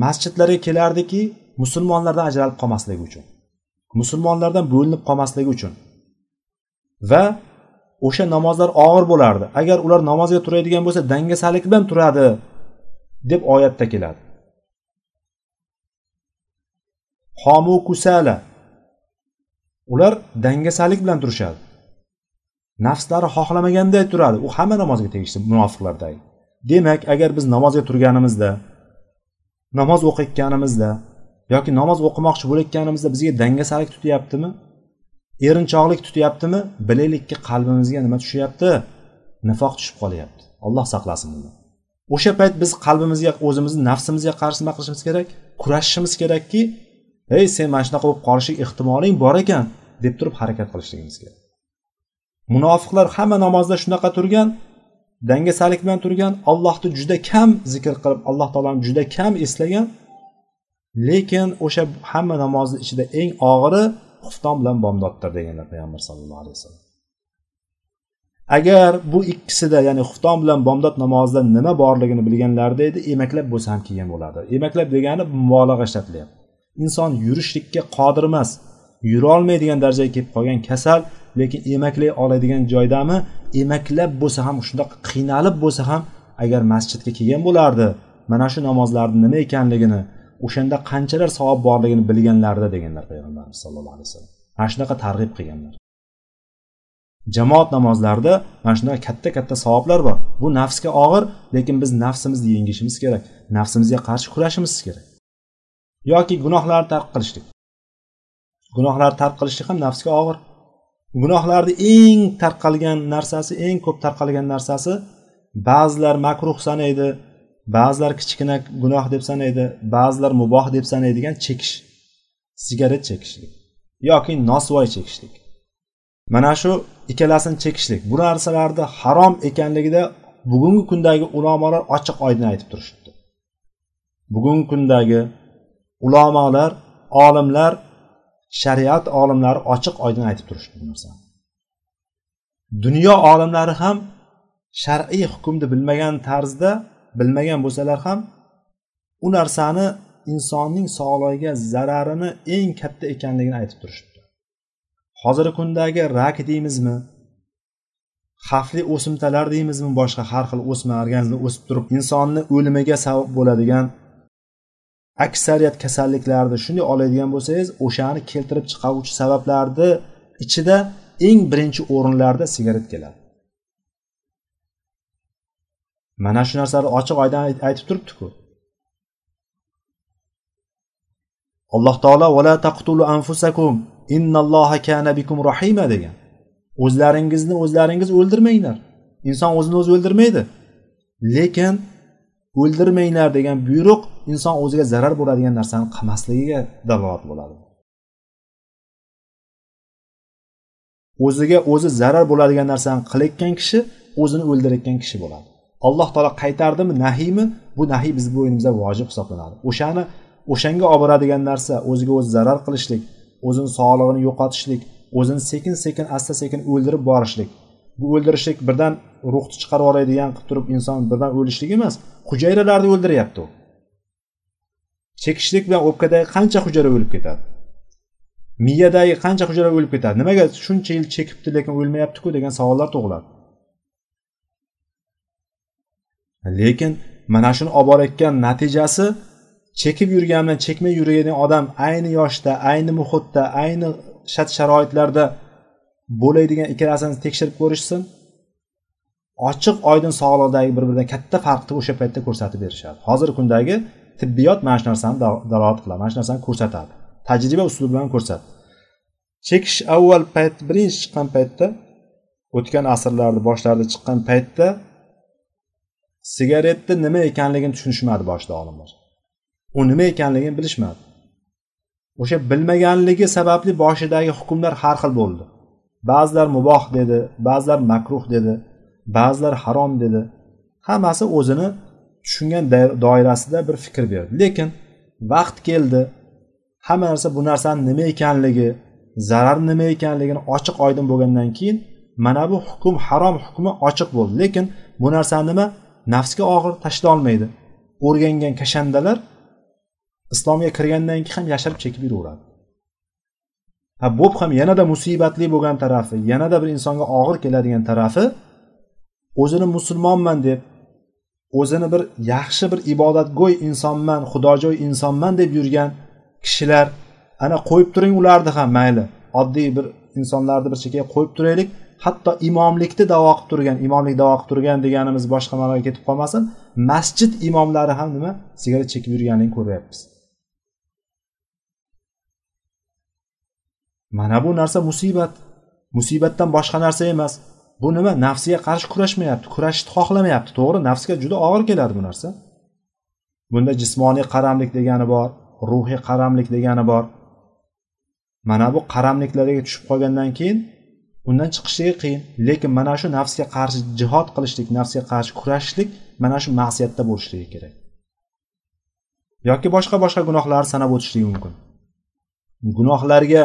masjidlarga kelardiki musulmonlardan ajralib qolmasligi uchun musulmonlardan bo'linib qolmasligi uchun. Va o'sha namozlar og'ir bo'lardi. Agar ular namozga turadigan bo'lsa dangasalik bilan turadi deb oyatda keladi. Qomu kusala. Ular dangasalik bilan turishadi. Nafslari xohlamaganday turadi. U hamma namozga tegishli munofiqlardagi demak agar biz namozga turganimizda namoz o'qiyotganimizda yoki namoz o'qimoqchi bo'layotganimizda bizga dangasalik tutyaptimi? Erinchoqlik tutyaptimi? Bilaylikki qalbimizga nima tushyapti? Nifoq tushib qolyapti. Alloh saqlasin bundan o'sha payt biz qalbimizga o'zimizni nafsimizga qarshi nima qilishimiz kerak? Kurashishimiz kerakki ey sen mana shunaqa bo'lib qolishing ehtimoling bor ekan deb turib harakat qilishligimiz kerak. Munofiqlar hamma namozda shunaqa turgan dangasalik bilan turgan allohni juda kam zikr qilib alloh taoloni juda kam eslagan lekin o'sha hamma namozni ichida eng og'iri xufton bilan bomdoddir deganlar payg'ambar sallallohu alayhi vasallam. Agar bu ikkisida ya'ni xufton bilan bomdod namozida nima borligini bilganlarida edi emaklab bo'lsa ham kelgan bo'lardi emaklab degani mubolag'a ishlatilyapti. Inson yurishlikka qodir emas. Yurolmaydigan darajaga kelib qolgan kasal lekin emaklay oladigan joydami? Emaklab bo'lsa ham shundoq qiynalib bo'lsa ham agar masjidga kelgan bo'lardi mana shu namozlarni nima ekanligini o'shanda qanchalar savob borligini bilganlarida deganlar payg'ambarimiz sallallohu alayhi vasallam. Mana shunaqa targ'ib qilganlar. Jamoat namozlarida mana shunaqa katta katta savoblar bor. Bu nafsga og'ir lekin biz nafsimizni yengishimiz kerak. Nafsimizga qarshi kurashimiz kerak. Yoki gunohlarni tark qilishlik. Gunohlarni tark qilishlik ham nafsga og'ir. Gunohlarni eng tarqalgan narsasi eng ko'p tarqalgan narsasi ba'zilar makruh sanaydi ba'zilar kichkina gunoh deb sanaydi ba'zilar muboh deb sanaydigan chekish sigaret chekishlik yoki nosvoy chekishlik. Mana shu ikkalasini chekishlik. Bu narsalarni harom ekanligida bugungi kundagi ulamolar ochiq oydin aytib turishibdi. Bugungi kundagi ulamolar olimlar shariat olimlari ochiq oydin aytib turishdi bu narsani. Dunyo olimlari ham shar'iy hukmni bilmagan tarzda bilmagan bo'lsalar ham u narsani insonning sog'lig'iga zararini eng katta ekanligini aytib turishibdi. Hozirgi kundagi rak deymizmi? Xavfli o'simtalar deymizmi? Boshqa har xil o'sma organizmda o'sib turib insonni o'limiga sabab bo'ladigan aksariyat kasalliklarni shunday oladigan bo'lsangiz o'shani keltirib chiqaruvchi sabablarni ichida eng birinchi o'rinlarda sigaret keladi. Mana shu narsani ochiq oydin aytib turibdiku. Alloh taolo vala taqtulu anfusakum innalloha kana bikum rahima degan. O'zlaringizni o'zlaringiz o'ldirmanglar. Inson o'zini o'zi o'ldirmaydi. Lekin o'ldirmanglar degan buyruq inson o'ziga zarar bo'ladigan narsani qilmasligiga dalolat bo'ladi. O'ziga o'zi zarar bo'ladigan narsani qilayotgan kishi o'zini o'ldirayotgan kishi bo'ladi. Alloh taolo qaytardimi nahiymi? Bu nahiy bizni bo'ynimizda vojib hisoblanadi. O'shani o'shanga olib boradigan narsa o'ziga o'zi zarar qilishlik o'zini sog'lig'ini yo'qotishlik o'zini sekin sekin asta sekin o'ldirib borishlik. Bu o'ldirishlik birdan ruhni chiqarib yuboradigan qilib turib inson birdan o'lishlik emas hujayralarni o'ldiryapti u. chekishlik bilan o'pkadagi qancha hujayra o'lib ketadi? Miyadagi qancha hujayra o'lib ketadi? Nimaga shuncha yil chekibdi lekin o'lmayaptiku degan savollar tug'iladi. Lekin mana shuni olib borayotgan natijasi chekib yurgan bilan chekmay yurgan odam ayni yoshda ayni muhitda ayni shart sharoitlarda bo'laydigan ikkalasini tekshirib ko'rishsin ochiq oydin sog'liqdagi bir biridan katta farqni o'sha paytda ko'rsatib berishadi. Hozirgi kundagi tibbiyot mana shu narsani dalolat qiladi mana shu narsani ko'rsatadi. Tajriba usuli bilan ko'rsatdi chekish avval payt birinchi chiqqan paytda o'tgan asrlarni boshlarida chiqqan paytda sigaretni nima ekanligini tushunishmadi boshida olimlar. U nima ekanligini bilishmadi. O'sha bilmaganligi sababli boshidagi hukmlar har xil bo'ldi. Ba'zilar muboh dedi ba'zilar makruh dedi ba'zilar harom dedi. Hammasi o'zini tushungan doirasida bir fikr berdi. Lekin vaqt keldi hamma narsa bu narsani nima ekanligi zarar nima ekanligini ochiq oydin bo'lgandan keyin mana bu hukm harom hukmi ochiq bo'ldi. Lekin bu narsani nima? Nafsga og'ir tashlolmaydi o'rgangan kashandalar islomga kirgandan keyin ham yashirib chekib yuraveradi. Ha bo'p ham yanada musibatli bo'lgan tarafi yanada bir insonga og'ir keladigan tarafi o'zini musulmonman deb o'zini bir yaxshi bir ibodatgo'y insonman xudojo'y insonman deb yurgan kishilar ana qo'yib turing ularni ham mayli. Oddiy bir insonlarni bir chekkaga qo'yib turaylik. Hatto imomlikni davo qilib turgan imomlik davo qilib turgan deganimiz boshqa ma'noga ketib qolmasin. Masjid imomlari ham nima? Sigaret chekib yurganligini ko'ryapmiz. Mana bu narsa musibat. Musibatdan boshqa narsa emas. Bu nima? Nafsiga qarshi kurashmayapti kurashishni xohlamayapti. To'g'ri nafsga juda og'ir keladi bu narsa. Bunda jismoniy qaramlik degani bor ruhiy qaramlik degani bor. Mana bu qaramliklarga tushib qolgandan keyin undan chiqishligi qiyin. Lekin mana shu nafsga qarshi jihod qilishlik nafsga qarshi kurashishlik mana shu ma'siyatda bo'lishligi kerak. Yoki boshqa boshqa gunohlarni sanab o'tishligi mumkin. Gunohlarga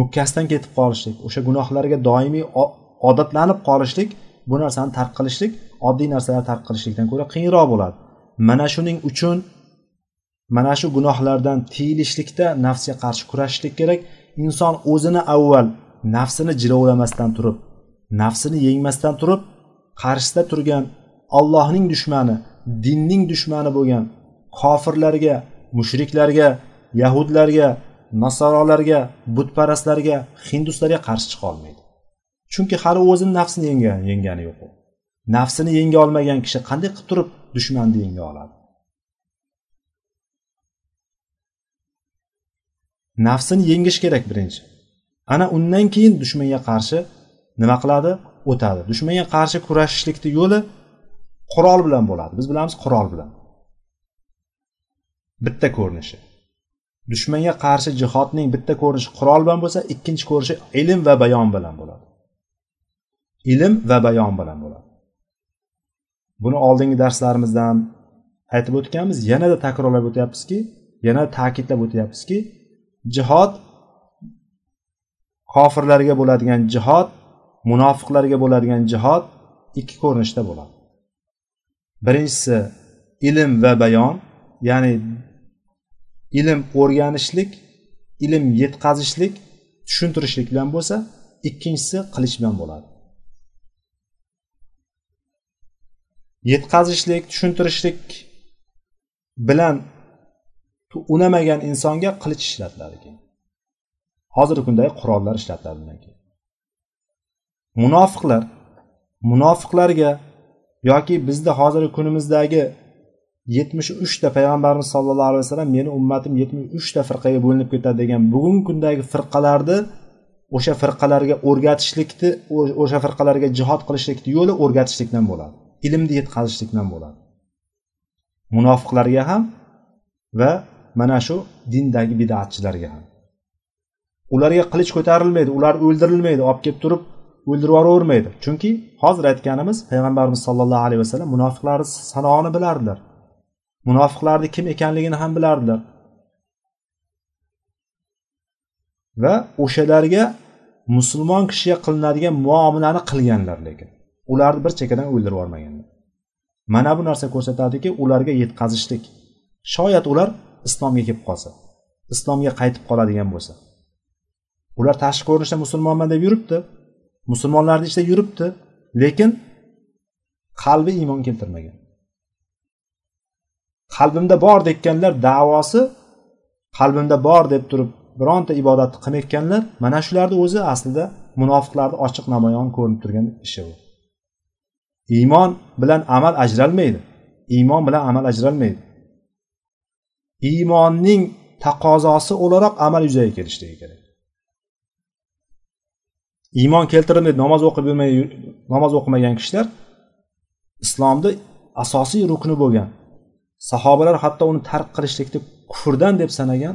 mukkasidan ketib qolishlik o'sha gunohlarga doimiy odatlanib qolishlik bu narsani tark qilishlik oddiy narsalarni tark qilishlikdan ko'ra qiyinroq bo'ladi. Mana shuning uchun mana shu gunohlardan tiyilishlikda nafsga qarshi kurashishlik kerak. Inson o'zini avval nafsini jilovlamasdan turib nafsini yengmasdan turib qarshisida turgan allohning dushmani dinning dushmani bo'lgan kofirlarga mushriklarga yahudlarga nasorolarga butparastlarga hinduslarga qarshi chiqa olmaydi. Chunki hali o'zini nafsini yengan yengani yo'q u. Nafsini yenga olmagan kishi qanday qilib turib dushmanni yenga oladi? Nafsini yengish kerak birinchi. Ana undan keyin dushmanga qarshi nima qiladi? O'tadi. Dushmanga qarshi kurashishlikni yo'li qurol bilan bo'ladi. Biz bilamiz qurol bilan. Bitta ko'rinishi. Dushmanga qarshi jihodning bitta ko'rinishi qurol bilan bo'lsa ikkinchi ko'rinishi ilm va bayon bilan bo'ladi. Ilm va bayon bilan bo'ladi. Buni oldingi darslarimizda ham aytib o'tganmiz. Yanada takrorlab o'tyapmizki yana ta'kidlab o'tyapmizki jihod kofirlarga bo'ladigan jihod munofiqlarga bo'ladigan jihod ikki ko'rinishda bo'ladi. Birinchisi ilm va bayon ya'ni ilm o'rganishlik ilm yetkazishlik tushuntirishlik bilan bo'lsa ikkinchisi qilich bilan bo'ladi. Yetkazishlik tushuntirishlik bilan unamagan insonga qilich ishlatiladi keyin. Hozirgi kundagi qurollar ishlatiladi undan keyin. Munofiqlar munofiqlarga yoki bizni hozirgi kunimizdagi yetmish uchta payg'ambarimiz sollallohu alayhi vasallam meni ummatim yetmish uchta firqaga bo'linib ketadi degan bugungi kundagi firqalarni o'sha firqalarga o'rgatishlikni o'sha firqalarga jihod qilishlikni yo'li o'rgatishlikdan bo'ladi. Ilmni yetqazishlikdan bo'ladi. Munofiqlarga ham va mana shu dindagi bidatchilarga ham. Ularga qilich ko'tarilmaydi ular o'ldirilmaydi olib kelib turib o'ldirib yuboravermaydi. Chunki hozir aytganimiz payg'ambarimiz sollallohu alayhi vasallam munofiqlarni sanog'ini bilardilar. Munofiqlarni kim ekanligini ham bilardilar. Va o'shalarga musulmon kishiga qilinadigan muomalani qilganlar lekin. Ularni bir chekkadan o'ldirib yubormaganda mana bu narsa ko'rsatadiki ularga yetkazishlik shoyat ular islomga kelib qolsa islomga qaytib qoladigan bo'lsa. Ular tashqi ko'rinishda musulmonman deb yuribdi. Musulmonlarni ichida yuribdi lekin qalbi iymon keltirmagan. Qalbimda bor deganlar davosi qalbimda bor deb turib bironta ibodatni qilmayotganlar mana shularni o'zi aslida munofiqlarni ochiq namoyon ko'rinib turgan ishi bu. Iymon bilan amal ajralmaydi. Iymon bilan amal ajralmaydi. Iymonning taqozosi o'laroq amal yuzaga kelishligi kerak. Iymon keltirilmaydi namoz o'qib yurmay namoz o'qimagan kishilar islomni asosiy rukni bo'lgan. Sahobalar hatto uni tark qilishlikni kufrdan deb sanagan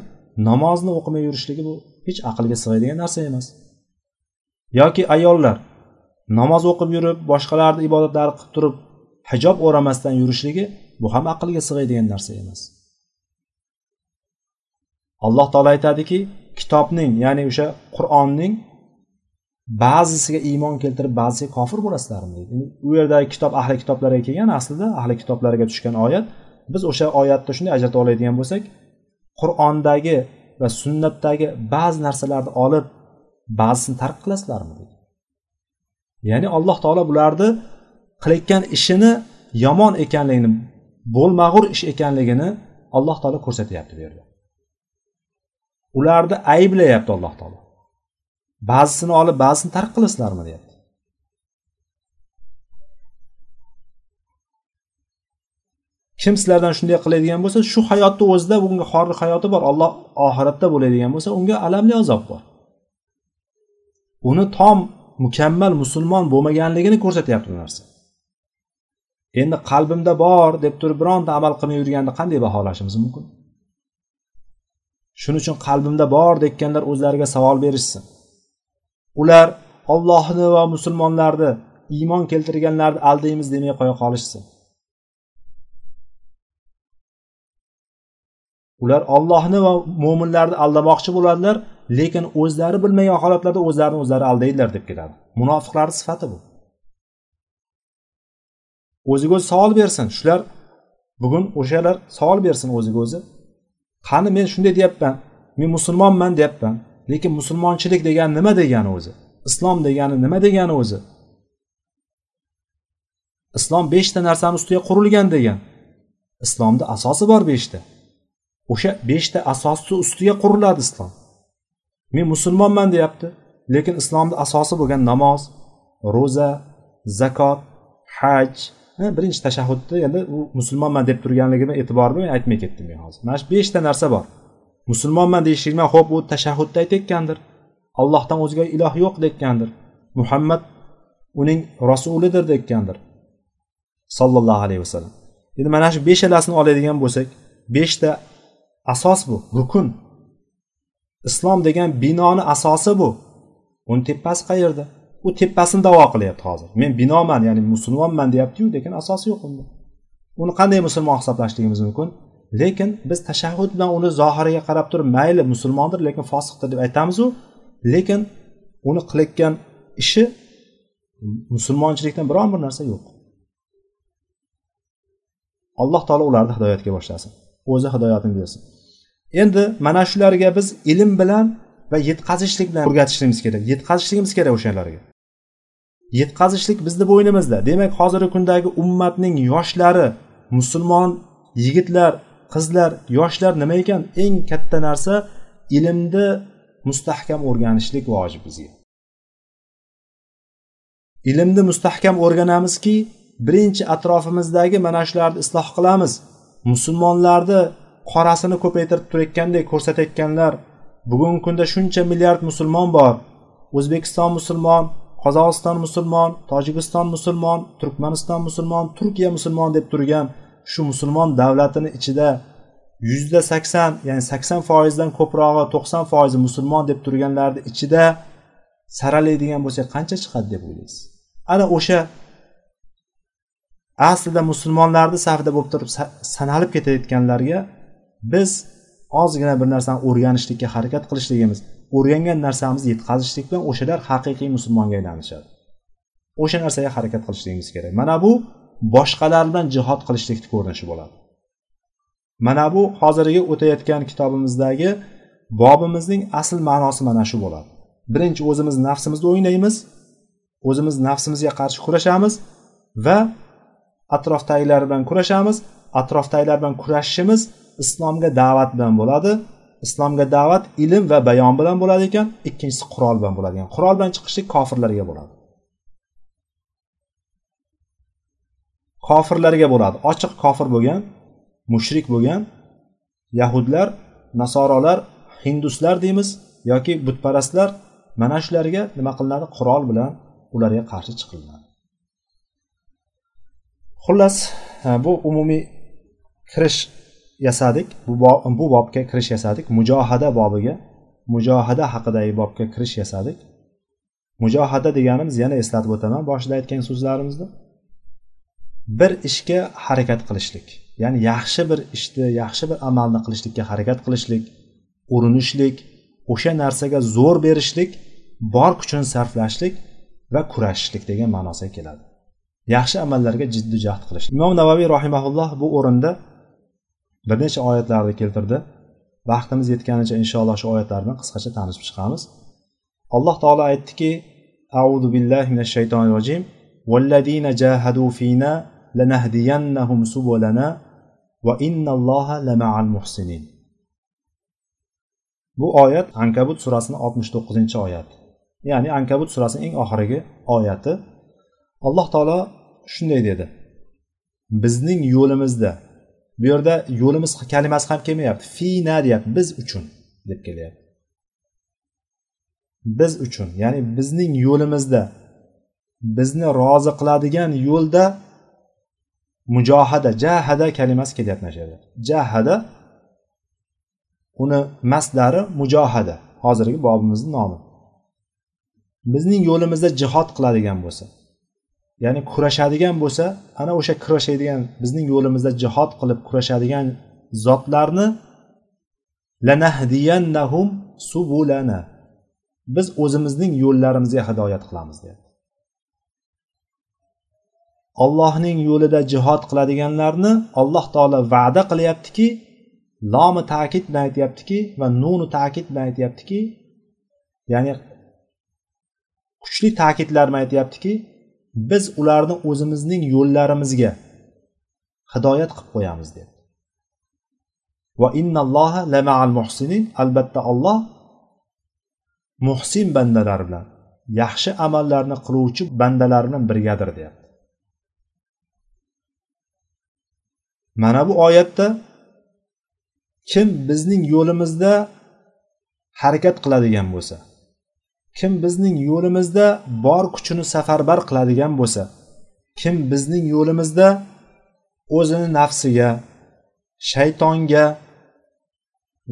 namozni o'qimay yurishligi bu hech aqlga sig'adigan narsa emas. Yoki ayollar namoz o'qib yurib boshqalarni ibodatlari qilib turib hijob o'ramasdan yurishligi bu ham aqlga sig'aydigan narsa emas. Alloh taolo aytadiki kitobning ya'ni o'sha qur'onning ba'zisiga iymon keltirib ba'zisiga kofir bo'lasizlarmi deydi. U yerdagi kitob ahli kitoblarga kelgan aslida ahli kitoblarga tushgan oyat biz o'sha oyatni shunday ajratib oladigan bo'lsak qur'ondagi va sunnatdagi ba'zi narsalarni olib ba'zisini tark qilasizlarmi? deydi ya'ni alloh taolo bularni qilayotgan ishini yomon ekanligini bo'lmag'ur ish ekanligini alloh taolo ko'rsatyapti bu yerda ularni ayblayapti alloh taolo. Ba'zisini olib ba'zisini tark qilasizlarmi deyapti. Kim sizlardan shunday qiladigan bo'lsa shu hayotni o'zida bunga xorliq hayoti bor olloh oxiratda bo'ladigan bo'lsa unga alamli azob bor. Uni tom mukammal musulmon bo'lmaganligini ko'rsatyapti bu narsa. Endi qalbimda bor deb turib bironta amal qilmay yurganni qanday baholashimiz mumkin? Shuning uchun qalbimda bor deganlar o'zlariga savol berishsin. Ular ollohni va musulmonlarni iymon keltirganlarni aldaymiz demay qo'ya qolishsin. Ular ollohni va mo'minlarni aldamoqchi bo'ladilar lekin o'zlari bilmagan holatlarda o'zlarini o'zlari aldaydilar deb keladi. Munofiqlarni sifati bu. O'ziga o'zi savol bersin. Shular bugun o'shalar savol bersin o'ziga o'zi. Qani men shunday deyapman men musulmonman deyapman lekin musulmonchilik degani nima degani o'zi? Islom degani nima degani o'zi? Islom beshta narsani ustiga qurilgan degan. Islomni asosi bor beshta. O'sha beshta asosni ustiga quriladi islom. Men musulmonman deyapti lekin islomni asosi bo'lgan namoz ro'za zakot haj birinchi tashahhudni endi u musulmonman deb turganligimni e'tibor bilan aytmay ketdim men hozir. Mana shu beshta narsa bor. Musulmonman deyishlik bilan ho'p u tashahhudda aytayotgandir. Allohdan o'zga iloh yo'q deyotgandir. Muhammad uning rasulidir deyotgandir. Sollallohu alayhi vasallam. Endi mana shu beshalasini oladigan bo'lsak beshta asos bu rukun. Islom degan binoni asosi bu. Uni tepasi qayerda? U tepasini davo qilyapti hozir. Men binoman ya'ni musulmonman deyaptiyu lekin asosi yo'q unda. Uni qanday musulmon hisoblashligimiz mumkin? Lekin biz tashahhud bilan uni zohiriga qarab turib mayli musulmondir lekin fosiqdir deb aytamizu. Lekin uni qilayotgan ishi musulmonchilikdan biron bir narsa yo'q. Alloh taolo ularni hidoyatga boshlasin. O'zi hidoyatini bersin. Endi mana shularga biz ilm bilan va yetkazishlik bilan o'rgatishligimiz kerak. Yetkazishligimiz kerak o'shalarga. Yetkazishlik bizni bo'ynimizda. Demak hozirgi kundagi ummatning yoshlari musulmon yigitlar qizlar yoshlar nima ekan? Eng katta narsa ilmni mustahkam o'rganishlik vojib bizga ilmni mustahkam o'rganamizki birinchi atrofimizdagi mana shularni isloh qilamiz. Musulmonlarni qorasini ko'paytirib turayotgandek ko'rsatayotganlar bugungi kunda shuncha milliard musulmon bor. O'zbekiston musulmon qozog'iston musulmon tojikiston musulmon turkmaniston musulmon turkiya musulmon deb turgan shu musulmon davlatini ichida yuzda sakson ya'ni sakson foizdan ko'prog'i to'qson foizi musulmon deb turganlarni ichida saralaydigan bo'lsak qancha chiqadi deb o'ylaysiz? Ana o'sha aslida musulmonlarni safida bo'lib turib sanalib ketayotganlarga biz ozgina bir narsani o'rganishlikka harakat qilishligimiz o'rgangan narsamizni yetkazishlik bilan o'shalar haqiqiy musulmonga aylanishadi. O'sha narsaga harakat qilishligimiz kerak. Mana bu boshqalar bilan jihod qilishlikni ko'rinishi bo'ladi. Mana bu hozirgi o'tayotgan kitobimizdagi bobimizning asl ma'nosi mana shu bo'ladi. Birinchi o'zimiz nafsimizni o'ynaymiz o'zimiz nafsimizga qarshi kurashamiz va atrofdagilar bilan kurashamiz atrofdagilar bilan kurashishimiz islomga da'vat bilan bo'ladi. Islomga da'vat ilm va bayon bilan bo'ladi ekan. Ikkinchisi qurol bilan bo'ladi. Ekan qurol bilan chiqishlik kofirlarga bo'ladi. Kofirlarga bo'ladi. Ochiq kofir bo'lgan mushrik bo'lgan yahudlar nasorolar hinduslar deymiz yoki butparastlar mana shularga nima qilinadi? Qurol bilan ularga qarshi chiqilinadi. Xullas bu umumiy kirish yasadik. Bu bu bobga kirish yasadik. Mujohada bobiga mujohada haqidagi bobga kirish yasadik. Mujohada deganimiz yana eslatib o'taman boshida aytgan so'zlarimizda. Bir ishga harakat qilishlik ya'ni yaxshi bir ishni yaxshi bir amalni qilishlikka harakat qilishlik urinishlik o'sha narsaga zo'r berishlik bor kuchini sarflashlik va kurashishlik degan ma'nosiga keladi. Yaxshi amallarga jiddiy jahd qilish. Imom navaviy rahimaulloh bu o'rinda bir necha oyatlarni keltirdi vaqtimiz yetganicha inshaalloh shu oyatlarni qisqacha tanishib chiqamiz alloh taolo aytdiki auzu billahi minash shaytonir rojim والذين جاهدوا فينا لنهدينهم سبلنا وإن الله لمع المحسنين bu oyat ankabut surasini oltmish to'qqizinchi oyat ya'ni ankabut surasini eng oxirgi oyati alloh taolo shunday dedi bizning yo'limizda bu yerda yo'limiz kalimasi ham kelmayapti. Fina deyapti biz uchun deb kelyapti. Biz uchun ya'ni bizning yo'limizda bizni rozi qiladigan yo'lda mujohada jahada kalimasi kelyapti mana shu yerda. Jahada uni masdari mujohada. Hozirgi bobimizni nomi. Bizning yo'limizda jihod qiladigan bo'lsa ya'ni kurashadigan bo'lsa ana o'sha kurashadigan bizning yo'limizda jihod qilib kurashadigan zotlarni lanahdiyannahum subulana. Biz o'zimizning yo'llarimizga hidoyat qilamiz deyapti. Ollohning yo'lida jihod qiladiganlarni alloh taolo va'da qilyaptiki lomi ta'kid bilan aytyaptiki va nuni ta'kid bilan aytyaptiki ya'ni kuchli ta'kidlar bilan aytyaptiki biz ularni o'zimizning yo'llarimizga hidoyat qilib qo'yamiz dedi. Va innalloha lama'al muhsinin. Albatta olloh muhsin bandalar bilan yaxshi amallarni qiluvchi bandalar bilan birgadir deyapti. Mana bu oyatda kim bizning yo'limizda harakat qiladigan bo'lsa kim bizning yo'limizda bor kuchini safarbar qiladigan bo'lsa kim bizning yo'limizda o'zini nafsiga shaytonga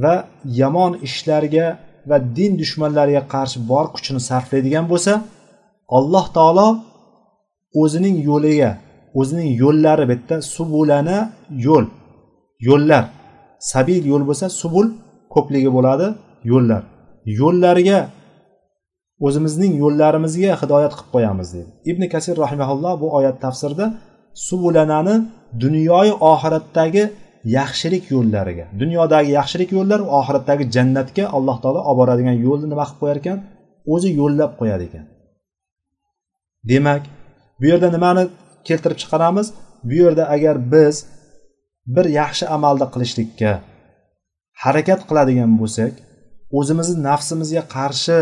va yomon ishlarga va din dushmanlariga qarshi bor kuchini sarflaydigan bo'lsa alloh taolo o'zining yo'liga o'zining yo'llari bu yerda subulana yo'l yo'llar. Sabil yo'l bo'lsa subul ko'pligi bo'ladi yo'llar. Yo'llariga o'zimizning yo'llarimizga hidoyat qilib qo'yamiz deydi. Ibn kasir rahimaulloh bu oyat tafsirida subulanani dunyoyu oxiratdagi yaxshilik yo'llariga dunyodagi yaxshilik yo'llar oxiratdagi jannatga alloh taolo olib boradigan yo'lni nima qilib qo'yar ekan? O'zi yo'llab qo'yadi ekan. Demak bu yerda nimani keltirib chiqaramiz? Bu yerda agar biz bir yaxshi amalni qilishlikka harakat qiladigan bo'lsak o'zimizni nafsimizga qarshi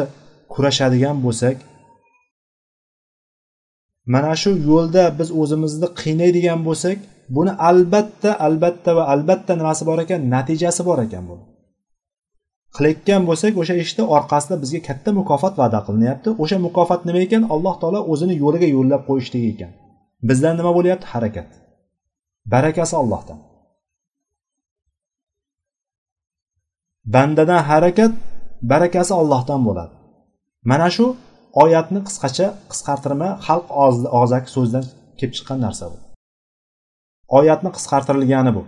kurashadigan bo'lsak mana shu yo'lda biz o'zimizni qiynaydigan bo'lsak buni albatta albatta va albatta nimasi bor ekan? Natijasi bor ekan bu. Qilayotgan bo'lsak o'sha ishni orqasida bizga katta mukofot va'da qilinyapti. O'sha mukofot nima ekan? Alloh taolo o'zini yo'liga yo'llab qo'yishligi ekan. Bizdan nima bo'lyapti? Harakat. Barakasi ollohdan bandadan harakat barakasi ollohdan bo'ladi. Mana shu oyatni qisqacha qisqartirma xalq og'zaki so'zdan kelib chiqqan narsa bu. Oyatni qisqartirilgani bu.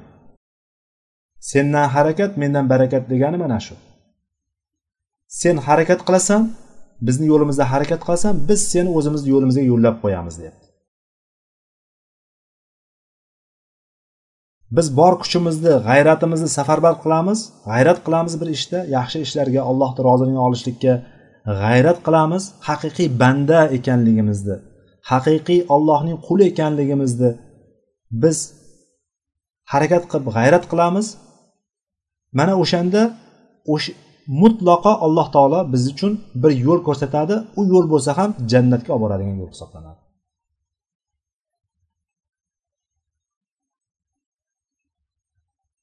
Sendan harakat mendan barakat degani mana shu. Sen harakat qilasan bizni yo'limizda harakat qilasan biz seni o'zimizni yo'limizga yo'llab qo'yamiz deyapti. Biz bor kuchimizni g'ayratimizni safarbar qilamiz g'ayrat qilamiz bir ishda yaxshi ishlarga allohni roziligini olishlikka g'ayrat qilamiz haqiqiy banda ekanligimizni haqiqiy ollohning quli ekanligimizni biz harakat qilib g'ayrat qilamiz. Mana o'shanda o'sha mutlaqo alloh taolo biz uchun bir yo'l ko'rsatadi. U yo'l bo'lsa ham jannatga olib boradigan yo'l hisoblanadi.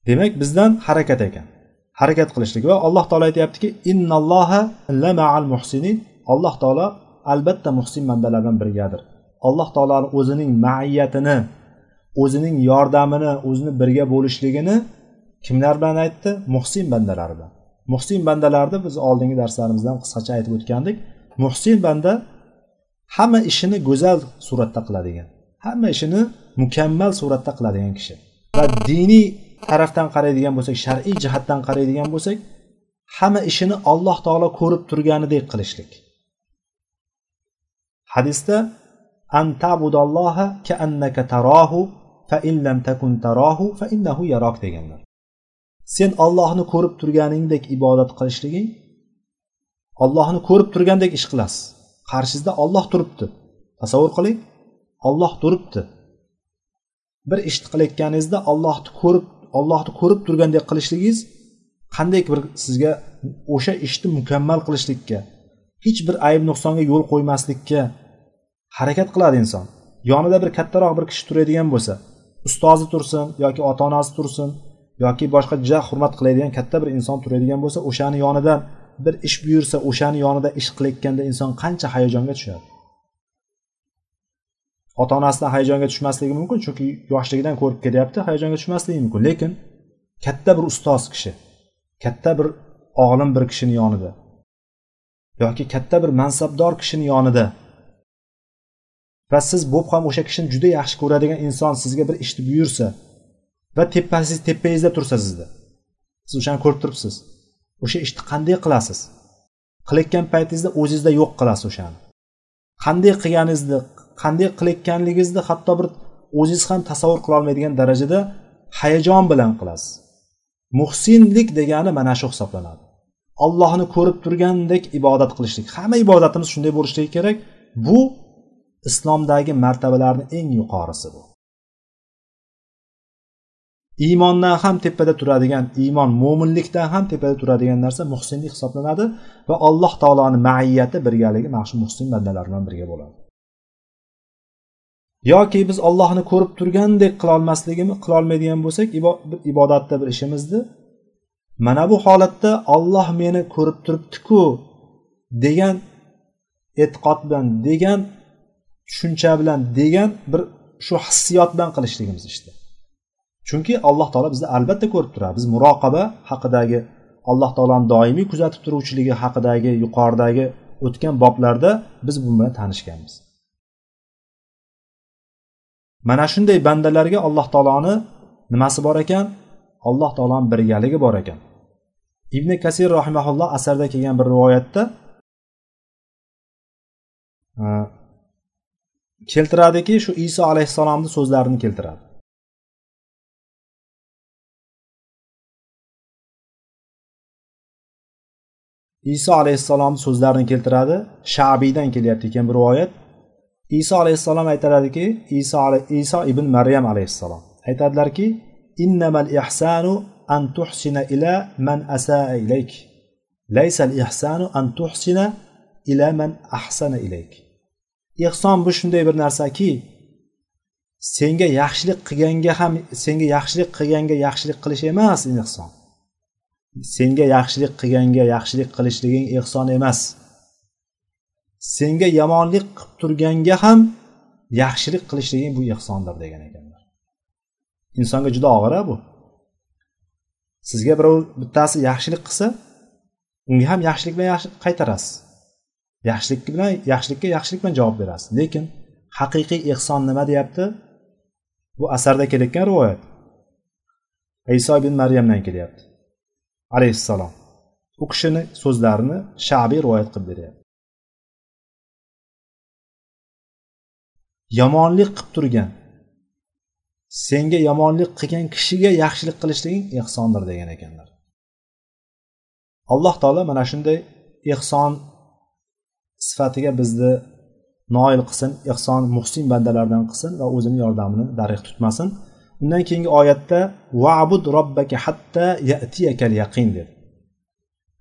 Demak bizdan harakat ekan. Harakat qilishlik va alloh taolo aytyaptiki innalloha lamaal muhsinin. Alloh taolo albatta muhsin bandalar bilan birgadir alloh taoloni o'zining maiyatini o'zining yordamini o'zini birga bo'lishligini kimlar bilan aytdi? Muhsin bandalar bilan. Muhsin bandalarni biz oldingi darslarimizda qisqacha aytib o'tgandik. Muhsin banda hamma ishini go'zal suratda qiladigan hamma ishini mukammal suratda qiladigan kishi va diniy tarafdan qaraydigan bo'lsak shar'iy jihatdan qaraydigan bo'lsak hamma ishini alloh taolo ko'rib turganidek qilishlik. Hadisda an tabudalloha kaannaka tarohu fa in lam takun tarohu fa innahu yarok deganlar. Sen ollohni ko'rib turganingdek ibodat qilishliging ollohni ko'rib turgandek ish qilasiz. Qarshingizda olloh turibdi. Tasavvur qiling olloh turibdi. Bir ishni qilayotganingizda ollohni ko'rib ollohni ko'rib turgandek qilishligingiz qanday bir sizga o'sha ishni mukammal qilishlikka hech bir ayb nuqsonga yo'l qo'ymaslikka harakat qiladi inson. Yonida bir kattaroq bir kishi turadigan bo'lsa ustozi tursin yoki ota onasi tursin yoki boshqa juda hurmat qiladigan katta bir inson turadigan bo'lsa o'shani yonidan bir ish buyursa o'shani yonida ish qilayotganda inson qancha hayajonga tushadi? Ota onasidan hayajonga tushmasligi mumkin chunki yoshligidan ko'rib kelyapti hayajonga tushmasligi mumkin. Lekin katta bir ustoz kishi katta bir olim bir kishini yonida yoki katta bir mansabdor kishini yonida va siz bo'lib ham o'sha kishini juda yaxshi ko'radigan inson sizga bir ishni buyursa va tepasiz tepangizda tursa sizni siz o'shani ko'rib turibsiz. O'sha ishni qanday qilasiz? Qilayotgan paytingizda o'zingizda yo'q qilasiz o'shani. Qanday qilganingizni qanday qilayotganligingizni hatto bir o'zingiz ham tasavvur qilolmaydigan darajada hayajon bilan qilasiz. Muhsinlik degani mana shu hisoblanadi. Allohni ko'rib turgandek ibodat qilishlik. Hamma ibodatimiz shunday bo'lishligi kerak. Bu islomdagi martabalarni eng yuqorisi bu. Iymondan ham tepada turadigan iymon mo'minlikdan ham tepada turadigan narsa muhsinlik hisoblanadi va alloh taoloni maiyati birgaligi mana shu muhsin bandalar bilan birga bo'ladi. Yoki biz ollohni ko'rib turgandek qilolmasligimiz qilolmaydigan bo'lsak ibodatda bir ishimizni mana bu holatda olloh meni ko'rib turibdiku degan e'tiqod bilan degan tushuncha bilan degan bir shu hissiyot bilan qilishligimiz ishda chunki alloh taolo bizni albatta ko'rib turadi. Biz muroqaba haqidagi alloh taoloni doimiy kuzatib turuvchiligi haqidagi yuqoridagi o'tgan boblarda biz bu bilan tanishganmiz. Mana shunday bandalarga alloh taoloni nimasi bor ekan? Alloh taoloni birgaligi bor ekan. Ibn kasir rahimaulloh asarda kelgan bir rivoyatda e, keltiradiki shu iso alayhissalomni so'zlarini keltiradi. Iso alayhissalomni so'zlarini keltiradi. Shabiydan kelyapti ekan bir rivoyat. Iso alayhissalom aytadilarki iso iso ibn maryam alayhissalom. Aytadilarki innamal ihsanu an tuhsina ila man asaa ilayk. Laysa al ihsanu an tuhsina ila man ahsana ilayk. Ehson bu shunday bir narsaki senga yaxshilik qilganga ham senga yaxshilik qilganga yaxshilik qilish emas ehson senga yaxshilik qilganga yaxshilik qilishliging ehson emas. Senga yomonlik qilib turganga ham yaxshilik qilishliging bu ehsondir degan ekanlar. Insonga juda og'ir bu. Sizga birov bittasi yaxshilik qilsa unga ham yaxshilik bilan qaytarasiz. Yaxshilik bilan yaxshilikka yaxshilik bilan javob berasiz. Lekin haqiqiy ehson nima deyapti? Bu asarda kelayotgan rivoyat. Iso ibn maryamdan kelyapti. Alayhissalom. U kishini so'zlarini shabiy rivoyat qilib beryapti. Yomonlik qilib turgan. Senga yomonlik qilgan kishiga yaxshilik qilishliging ehsondir degan ekanlar. Alloh taolo mana shunday ehson sifatiga bizni noil qilsin ehson muhsin bandalardan qilsin va o'zini yordamini darig tutmasin. Undan keyingi oyatda vabud robbaka hatta yatiyakal yaqin dedi.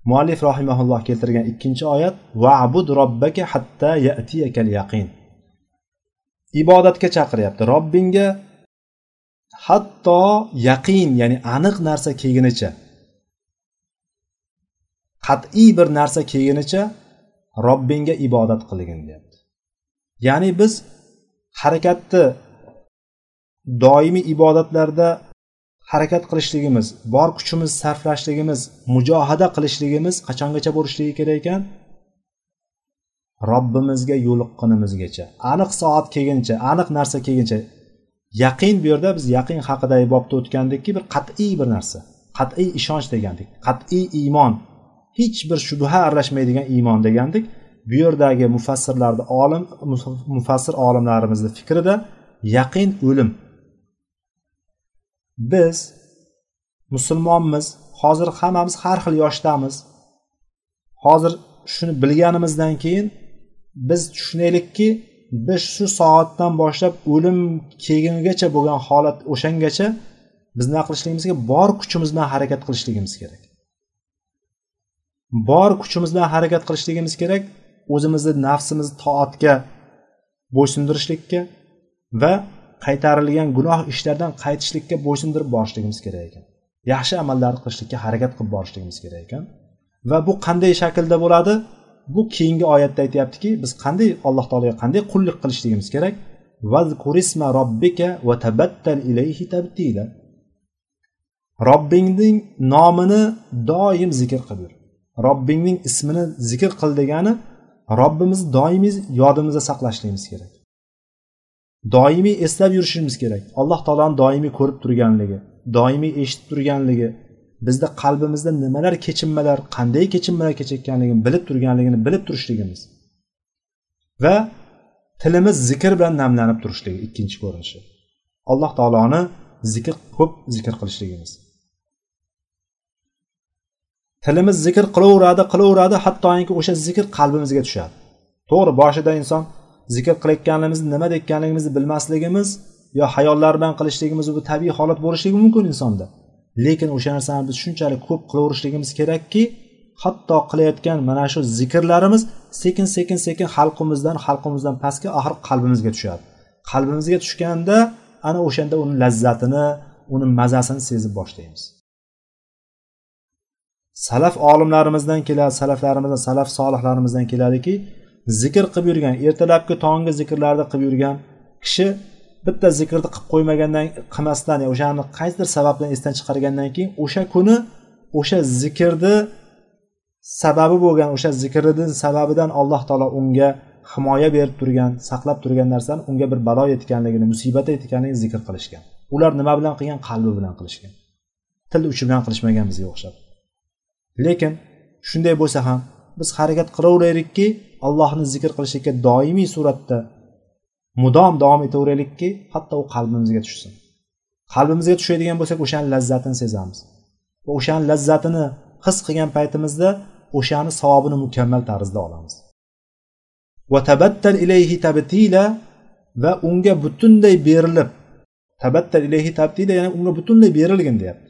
Muallif rohimaulloh keltirgan ikkinchi oyat vabud robbaka hatta yatiyakal yaqin ibodatga chaqiryapti. Robbingga hatto yaqin ya'ni aniq narsa kelgunicha qat'iy bir narsa kelgunicha robbingga ibodat qilgin deyapti. Ya'ni biz harakatni doimiy ibodatlarda harakat qilishligimiz bor kuchimiz sarflashligimiz mujohada qilishligimiz qachongacha bo'lishligi kerak ekan? Robbimizga yo'liqqunimizgacha aniq soat kelguncha aniq narsa kelguncha yaqin bu yerda biz yaqin haqidagi bobda o'tgandikki bir qat'iy bir narsa qat'iy ishonch degandik qat'iy iymon. Hech bir shubha aralashmaydigan iymon degandik. Bu yerdagi mufassirlarni olim mufassir olimlarimizni fikrida yaqin o'lim. Biz musulmonmiz hozir hammamiz har xil yoshdamiz. Hozir shuni bilganimizdan keyin biz tushunaylikki biz shu soatdan boshlab o'lim kelgunigacha bo'lgan holat o'shangacha biz nima qilishligimiz kerak bor kuchimiz bilan harakat qilishligimiz kerak. Bor kuchimiz bilan harakat qilishligimiz kerak o'zimizni nafsimizni toatga bo'ysundirishlikka va qaytarilgan gunoh ishlardan qaytishlikka bo'ysundirib borishligimiz kerak ekan. Yaxshi amallarni qilishlikka harakat qilib borishligimiz kerak ekan. Va bu qanday shaklda bo'ladi? Bu keyingi oyatda aytyaptiki biz qanday alloh taologa qanday qullik qilishligimiz kerak? Robbika va tabattal ilayhi tabtila. Robbingning nomini doim zikr qilib yur robbingning ismini zikr qil degani robbimizni doimiy yodimizda saqlashligimiz kerak. Doimiy eslab yurishimiz kerak. Alloh taoloni doimiy ko'rib turganligi doimiy eshitib turganligi bizni qalbimizda nimalar kechinmalar qanday kechinmalar kechayotganligini bilib turganligini bilib turishligimiz va tilimiz zikr bilan namlanib turishligi ikkinchi ko'rinishi. Alloh taoloni zikr ko'p zikr qilishligimiz. Tilimiz zikr qilaveradi qilaveradi hattoki o'sha zikr qalbimizga tushadi. To'g'ri boshida inson zikr qilayotganimizni nima deyotganligimizni bilmasligimiz yo hayollar bilan qilishligimiz bu tabiiy holat bo'lishligi mumkin insonda. Lekin o'sha narsani biz shunchalik ko'p qilaverishligimiz kerakki hatto qilayotgan mana shu zikrlarimiz sekin sekin sekin xalqimizdan xalqimizdan pastga oxiri qalbimizga tushadi. Qalbimizga tushganda ana o'shanda uni lazzatini uni mazasini sezib boshlaymiz. Salaf olimlarimizdan keladi salaflarimizdan salaf solihlarimizdan keladiki zikr qilib yurgan ertalabki tonggi zikrlarni qilib yurgan kishi bitta zikrni qilib qo'ymagandan qilmasdan o'shani qaysidir sababdan esdan chiqargandan keyin o'sha kuni o'sha zikrni sababi bo'lgan o'sha zikrni sababidan alloh taolo unga himoya berib turgan saqlab turgan narsani unga bir balo yetganligini musibat yetganligini zikr qilishgan. Ular nima bilan qilgan? Qalbi bilan qilishgan. Til uchi bilan qilishmagan bizga o'xshab. Lekin shunday bo'lsa ham biz harakat qilaveraylikki allohni zikr qilishlikka doimiy suratda mudom davom etaveraylikki hatto u qalbimizga tushsin. Qalbimizga tushadigan bo'lsak o'shani lazzatini sezamiz. Va o'shani lazzatini his qilgan paytimizda o'shani savobini mukammal tarzda olamiz. Va tabattal ilayhi tabtila va unga butunlay berilib tabattal ilayhi tabtila ya'ni unga butunlay berilgin deyapti.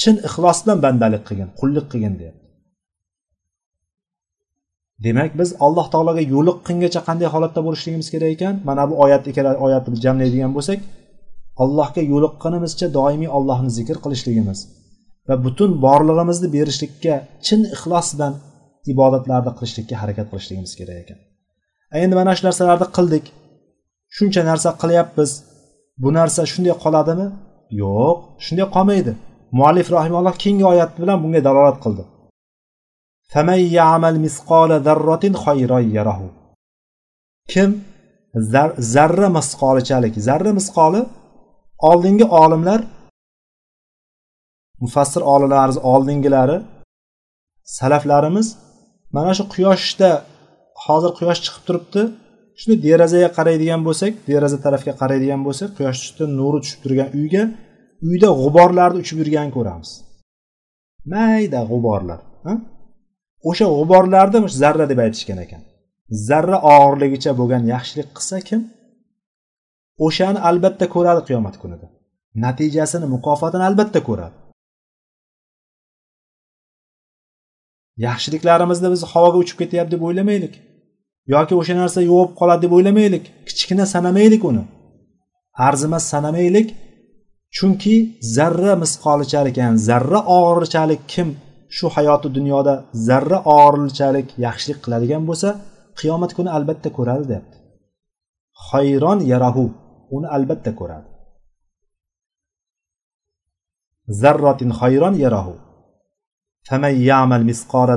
Chin ixlos bilan bandalik qilgin qullik qilgin deyapti. Demak biz alloh taologa yo'liqqungacha qanday holatda bo'lishligimiz kerak ekan. Mana bu oyat ikkala oyatni jamlaydigan bo'lsak allohga yo'liqqanimizcha doimiy allohni zikr qilishligimiz va butun borlig'imizni berishlikka chin ixlos bilan ibodatlarni qilishlikka harakat qilishligimiz kerak ekan. Endi mana shu narsalarni qildik. Shuncha narsa qilyapmiz. Bu narsa shunday qoladimi? Yo'q shunday qolmaydi. Muallif rahimalloh keyingi oyat bilan bunga dalolat qildi. Kim zarra misqolichalik zarra misqoli oldingi olimlar mufassir olimlarimiz oldingilari salaflarimiz mana shu quyoshda hozir quyosh chiqib turibdi. Shuni derazaga qaraydigan bo'lsak deraza tarafga qaraydigan bo'lsak tushdi nuri tushib turgan uyga uyda g'uborlarni uchib yurganini ko'ramiz. Mayda g'uborlar o'sha g'uborlarni zarra deb aytishgan ekan. Zarra og'irligicha bo'lgan yaxshilik qilsa kim? O'shani albatta ko'radi qiyomat kunida. Natijasini mukofotini albatta ko'radi. Yaxshiliklarimizni biz havoga uchib ketyapti deb o'ylamaylik. Yoki o'sha narsa yo'q qoladi deb o'ylamaylik. Kichkina sanamaylik uni. Arzimas sanamaylik. Chunki zarra misqolichalik ya'ni zarra og'irchalik kim shu hayoti dunyoda zarra og'irlichalik yaxshilik qiladigan bo'lsa qiyomat kuni albatta ko'radi deyapti hayron yarahu uni albatta ko'radi. Zarratin hayron yarahu.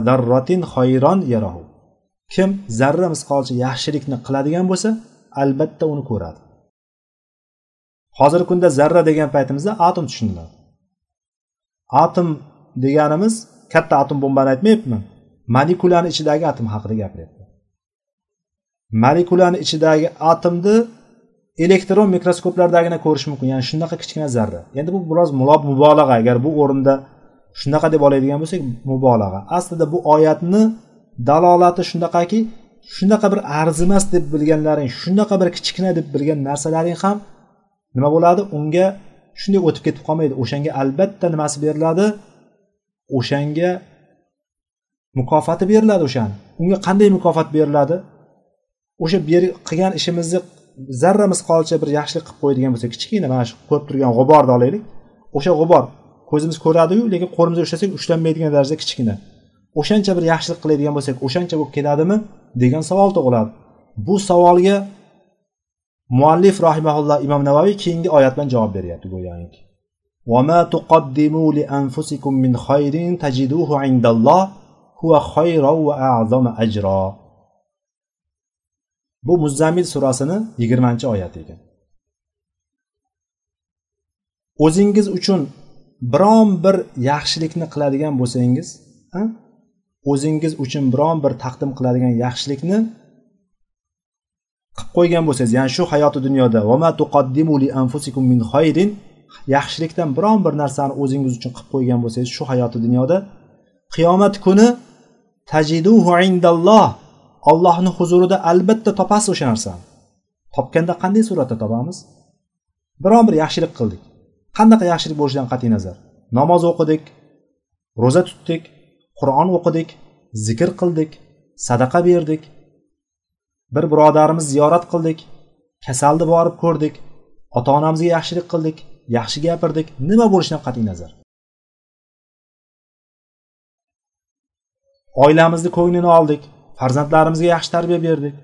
Darratin hayron yarahu. Kim zarra misqolcha yaxshilikni qiladigan bo'lsa albatta uni ko'radi. Hozirgi kunda zarra degan paytimizda atom tushuniladi. Atom deganimiz katta atom bombani aytmayapman molekulani ichidagi atom haqida gapiryapman molekulani ichidagi atomni elektron mikroskoplardagina ko'rish mumkin ya'ni shunaqa kichkina zarra. Endi bu biroz mubolag'a. Agar bu o'rinda shunaqa deb oladigan bo'lsak mubolag'a. Aslida bu oyatni dalolati shunaqaki shunaqa bir arzimas deb bilganlaring shunaqa bir kichkina deb bilgan narsalaring ham nima bo'ladi? Unga shunday o'tib ketib qolmaydi. O'shanga albatta nimasi beriladi? O'shanga mukofoti beriladi o'shani. Unga qanday mukofot beriladi? O'sha qilgan ishimizni zarra misqolcha bir yaxshilik qilib qo'yadigan bo'lsa kichkina mana shu ko'rib turgan g'uborni olaylik o'sha g'ubor ko'zimiz ko'radiyu lekin qo'limizga ushlasak ushlanmaydigan darajada kichkina. O'shancha bir yaxshilik qiladigan bo'lsak o'shancha bo'lib ketadimi degan savol tug'iladi. Bu savolga muallif rahimaulloh imom navoiy keyingi oyat bilan javob beryapti go'yoki. وما تقدموا لأنفسكم من خير تجدوه عند الله هو خيرا وأعظم أجرا bu muzammil surasini yigirmanchi oyati ekan o'zingiz uchun biron bir yaxshilikni qiladigan bo'lsangiz o'zingiz uchun biron bir taqdim qiladigan yaxshilikni qilib qo'ygan bo'lsangiz ya'ni shu hayoti dunyoda min xayrin yaxshilikdan biron bir narsani o'zingiz uchun qilib qo'ygan bo'lsangiz shu hayoti dunyoda qiyomat kuni tajiduhu indalloh. Ollohni huzurida albatta topasiz o'sha narsani. Topganda qanday suratda topamiz? Biron bir yaxshilik qildik. Qanaqa yaxshilik bo'lishidan qat'iy nazar? Namoz o'qidik ro'za tutdik qur'on o'qidik zikr qildik sadaqa berdik bir birodarimiz ziyorat qildik kasalni borib ko'rdik ota onamizga yaxshilik qildik. Yaxshi gapirdik. Nima bo'lishidan qat'iy nazar. Oilamizni ko'nglini oldik. Farzandlarimizga yaxshi tarbiya berdik.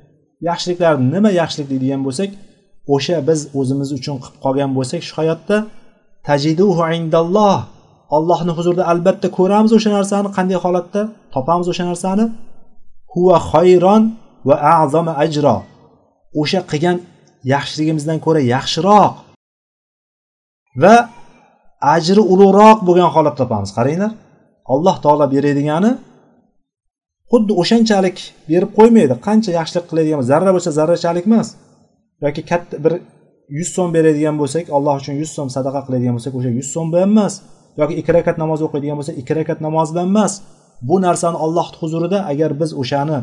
Yaxshiliklar nima yaxshilik deydigan bo'lsak o'sha biz o'zimiz uchun qilib qolgan bo'lsak shu hayotda tajiduhu indalloh. Allohni huzurida albatta ko'ramiz o'sha narsani qanday holatda topamiz o'sha narsani. Huva xayron va azama ajro. O'sha qilgan yaxshiligimizdan ko'ra yaxshiroq. Va ajri ulug'roq bo'lgan holat topamiz. Qaranglar alloh taolo beradigani xuddi o'shanchalik berib qo'ymaydi. Qancha yaxshilik qiladigan zarra bo'lsa zarrachalik emas yoki katta bir yuz so'm beradigan bo'lsak alloh uchun yuz so'm sadaqa qiladigan bo'lsak o'sha yuz so'm bilan emas yoki ikki rakat namoz o'qiydigan bo'lsa ikki rakat namoz bilan emas. Bu narsani ollohni huzurida agar biz o'shani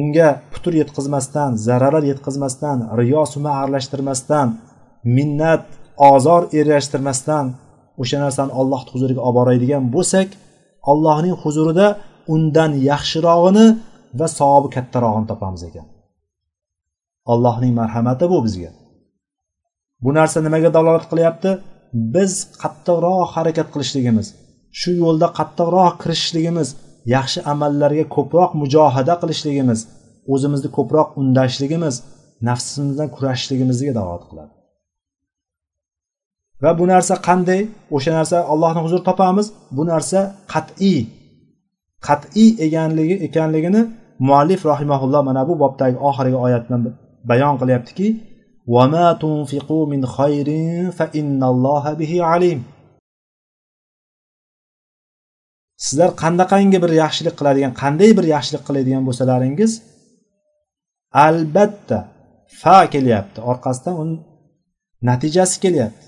unga putur yetkazmasdan zararlar yetkazmasdan riyo suma aralashtirmasdan minnat ozor ergashtirmasdan o'sha narsani alloh huzuriga olib boradigan bo'lsak allohning huzurida undan yaxshirog'ini va savobi kattarog'ini topamiz ekan. Allohning marhamati bu bizga. Bu narsa nimaga dalolat qilyapti? Biz qattiqroq harakat qilishligimiz shu yo'lda qattiqroq kirishishligimiz yaxshi amallarga ko'proq mujohada qilishligimiz o'zimizni ko'proq undashligimiz nafsimizdan kurashishligimizga dalolat qiladi. va bu narsa qanday o'sha narsa allohni huzurida topamiz bu narsa qat'iy qat'iy ekanligi ekanligini muallif rahimaulloh mana bu bobdagi oxirgi oyat bilan bayon qilyaptiki وما تنفقوا من خير فإن الله به عليم sizlar qanaqangi bir yaxshilik qiladigan qanday bir yaxshilik qiladigan bo'lsalaringiz albatta fa kelyapti orqasidan uni natijasi kelyapti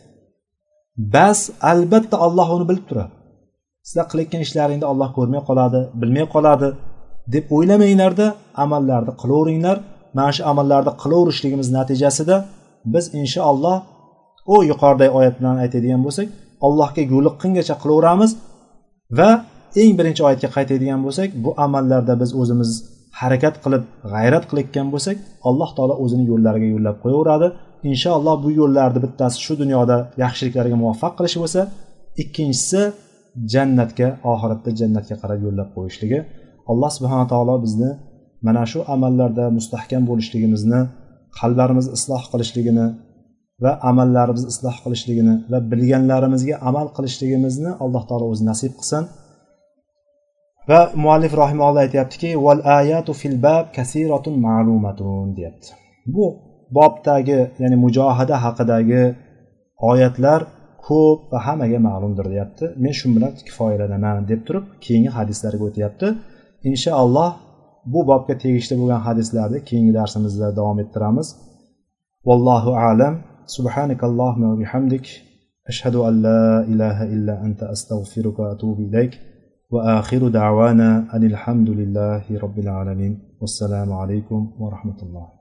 Bas albatta alloh uni bilib turadi. Sizlar qilayotgan ishlaringni olloh ko'rmay qoladi bilmay qoladi deb o'ylamanglarda amallarni qilaveringlar. Mana shu amallarni qilaverishligimiz natijasida biz inshaalloh u yuqoridagi oyat bilan aytadigan bo'lsak allohga yo'liqqungacha qilaveramiz va eng birinchi oyatga qaytadigan bo'lsak bu amallarda biz o'zimiz harakat qilib g'ayrat qilayotgan bo'lsak alloh taolo o'zini yo'llariga yo'llab qo'yaveradi. Inshaalloh bu yo'llarni bittasi shu dunyoda yaxshiliklarga muvaffaq qilishi bo'lsa ikkinchisi jannatga oxiratda jannatga qarab yo'llab qo'yishligi. Alloh subhana taolo bizni mana shu amallarda mustahkam bo'lishligimizni qalblarimizni isloh qilishligini va amallarimizni isloh qilishligini va bilganlarimizga amal qilishligimizni alloh taolo o'zi nasib qilsin. Va muallif rahimalloh aytyaptiki val ayatu fil bab kasiratun ma'lumatun deyapti. Bu bobdagi ya'ni mujohada haqidagi oyatlar ko'p va hammaga ma'lumdir deyapti men shu bilan kifoyalanaman deb turib keyingi hadislarga o'tyapti inshaalloh bu bobga tegishli bo'lgan hadislarni keyingi darsimizda davom ettiramiz vallohu alam سبحانك اللهم وبحمدك أشهد أن لا إله إلا أنت أستغفرك وأتوب إليك وآخر دعوانا أن الحمد لله رب العالمين والسلام عليكم ورحمة الله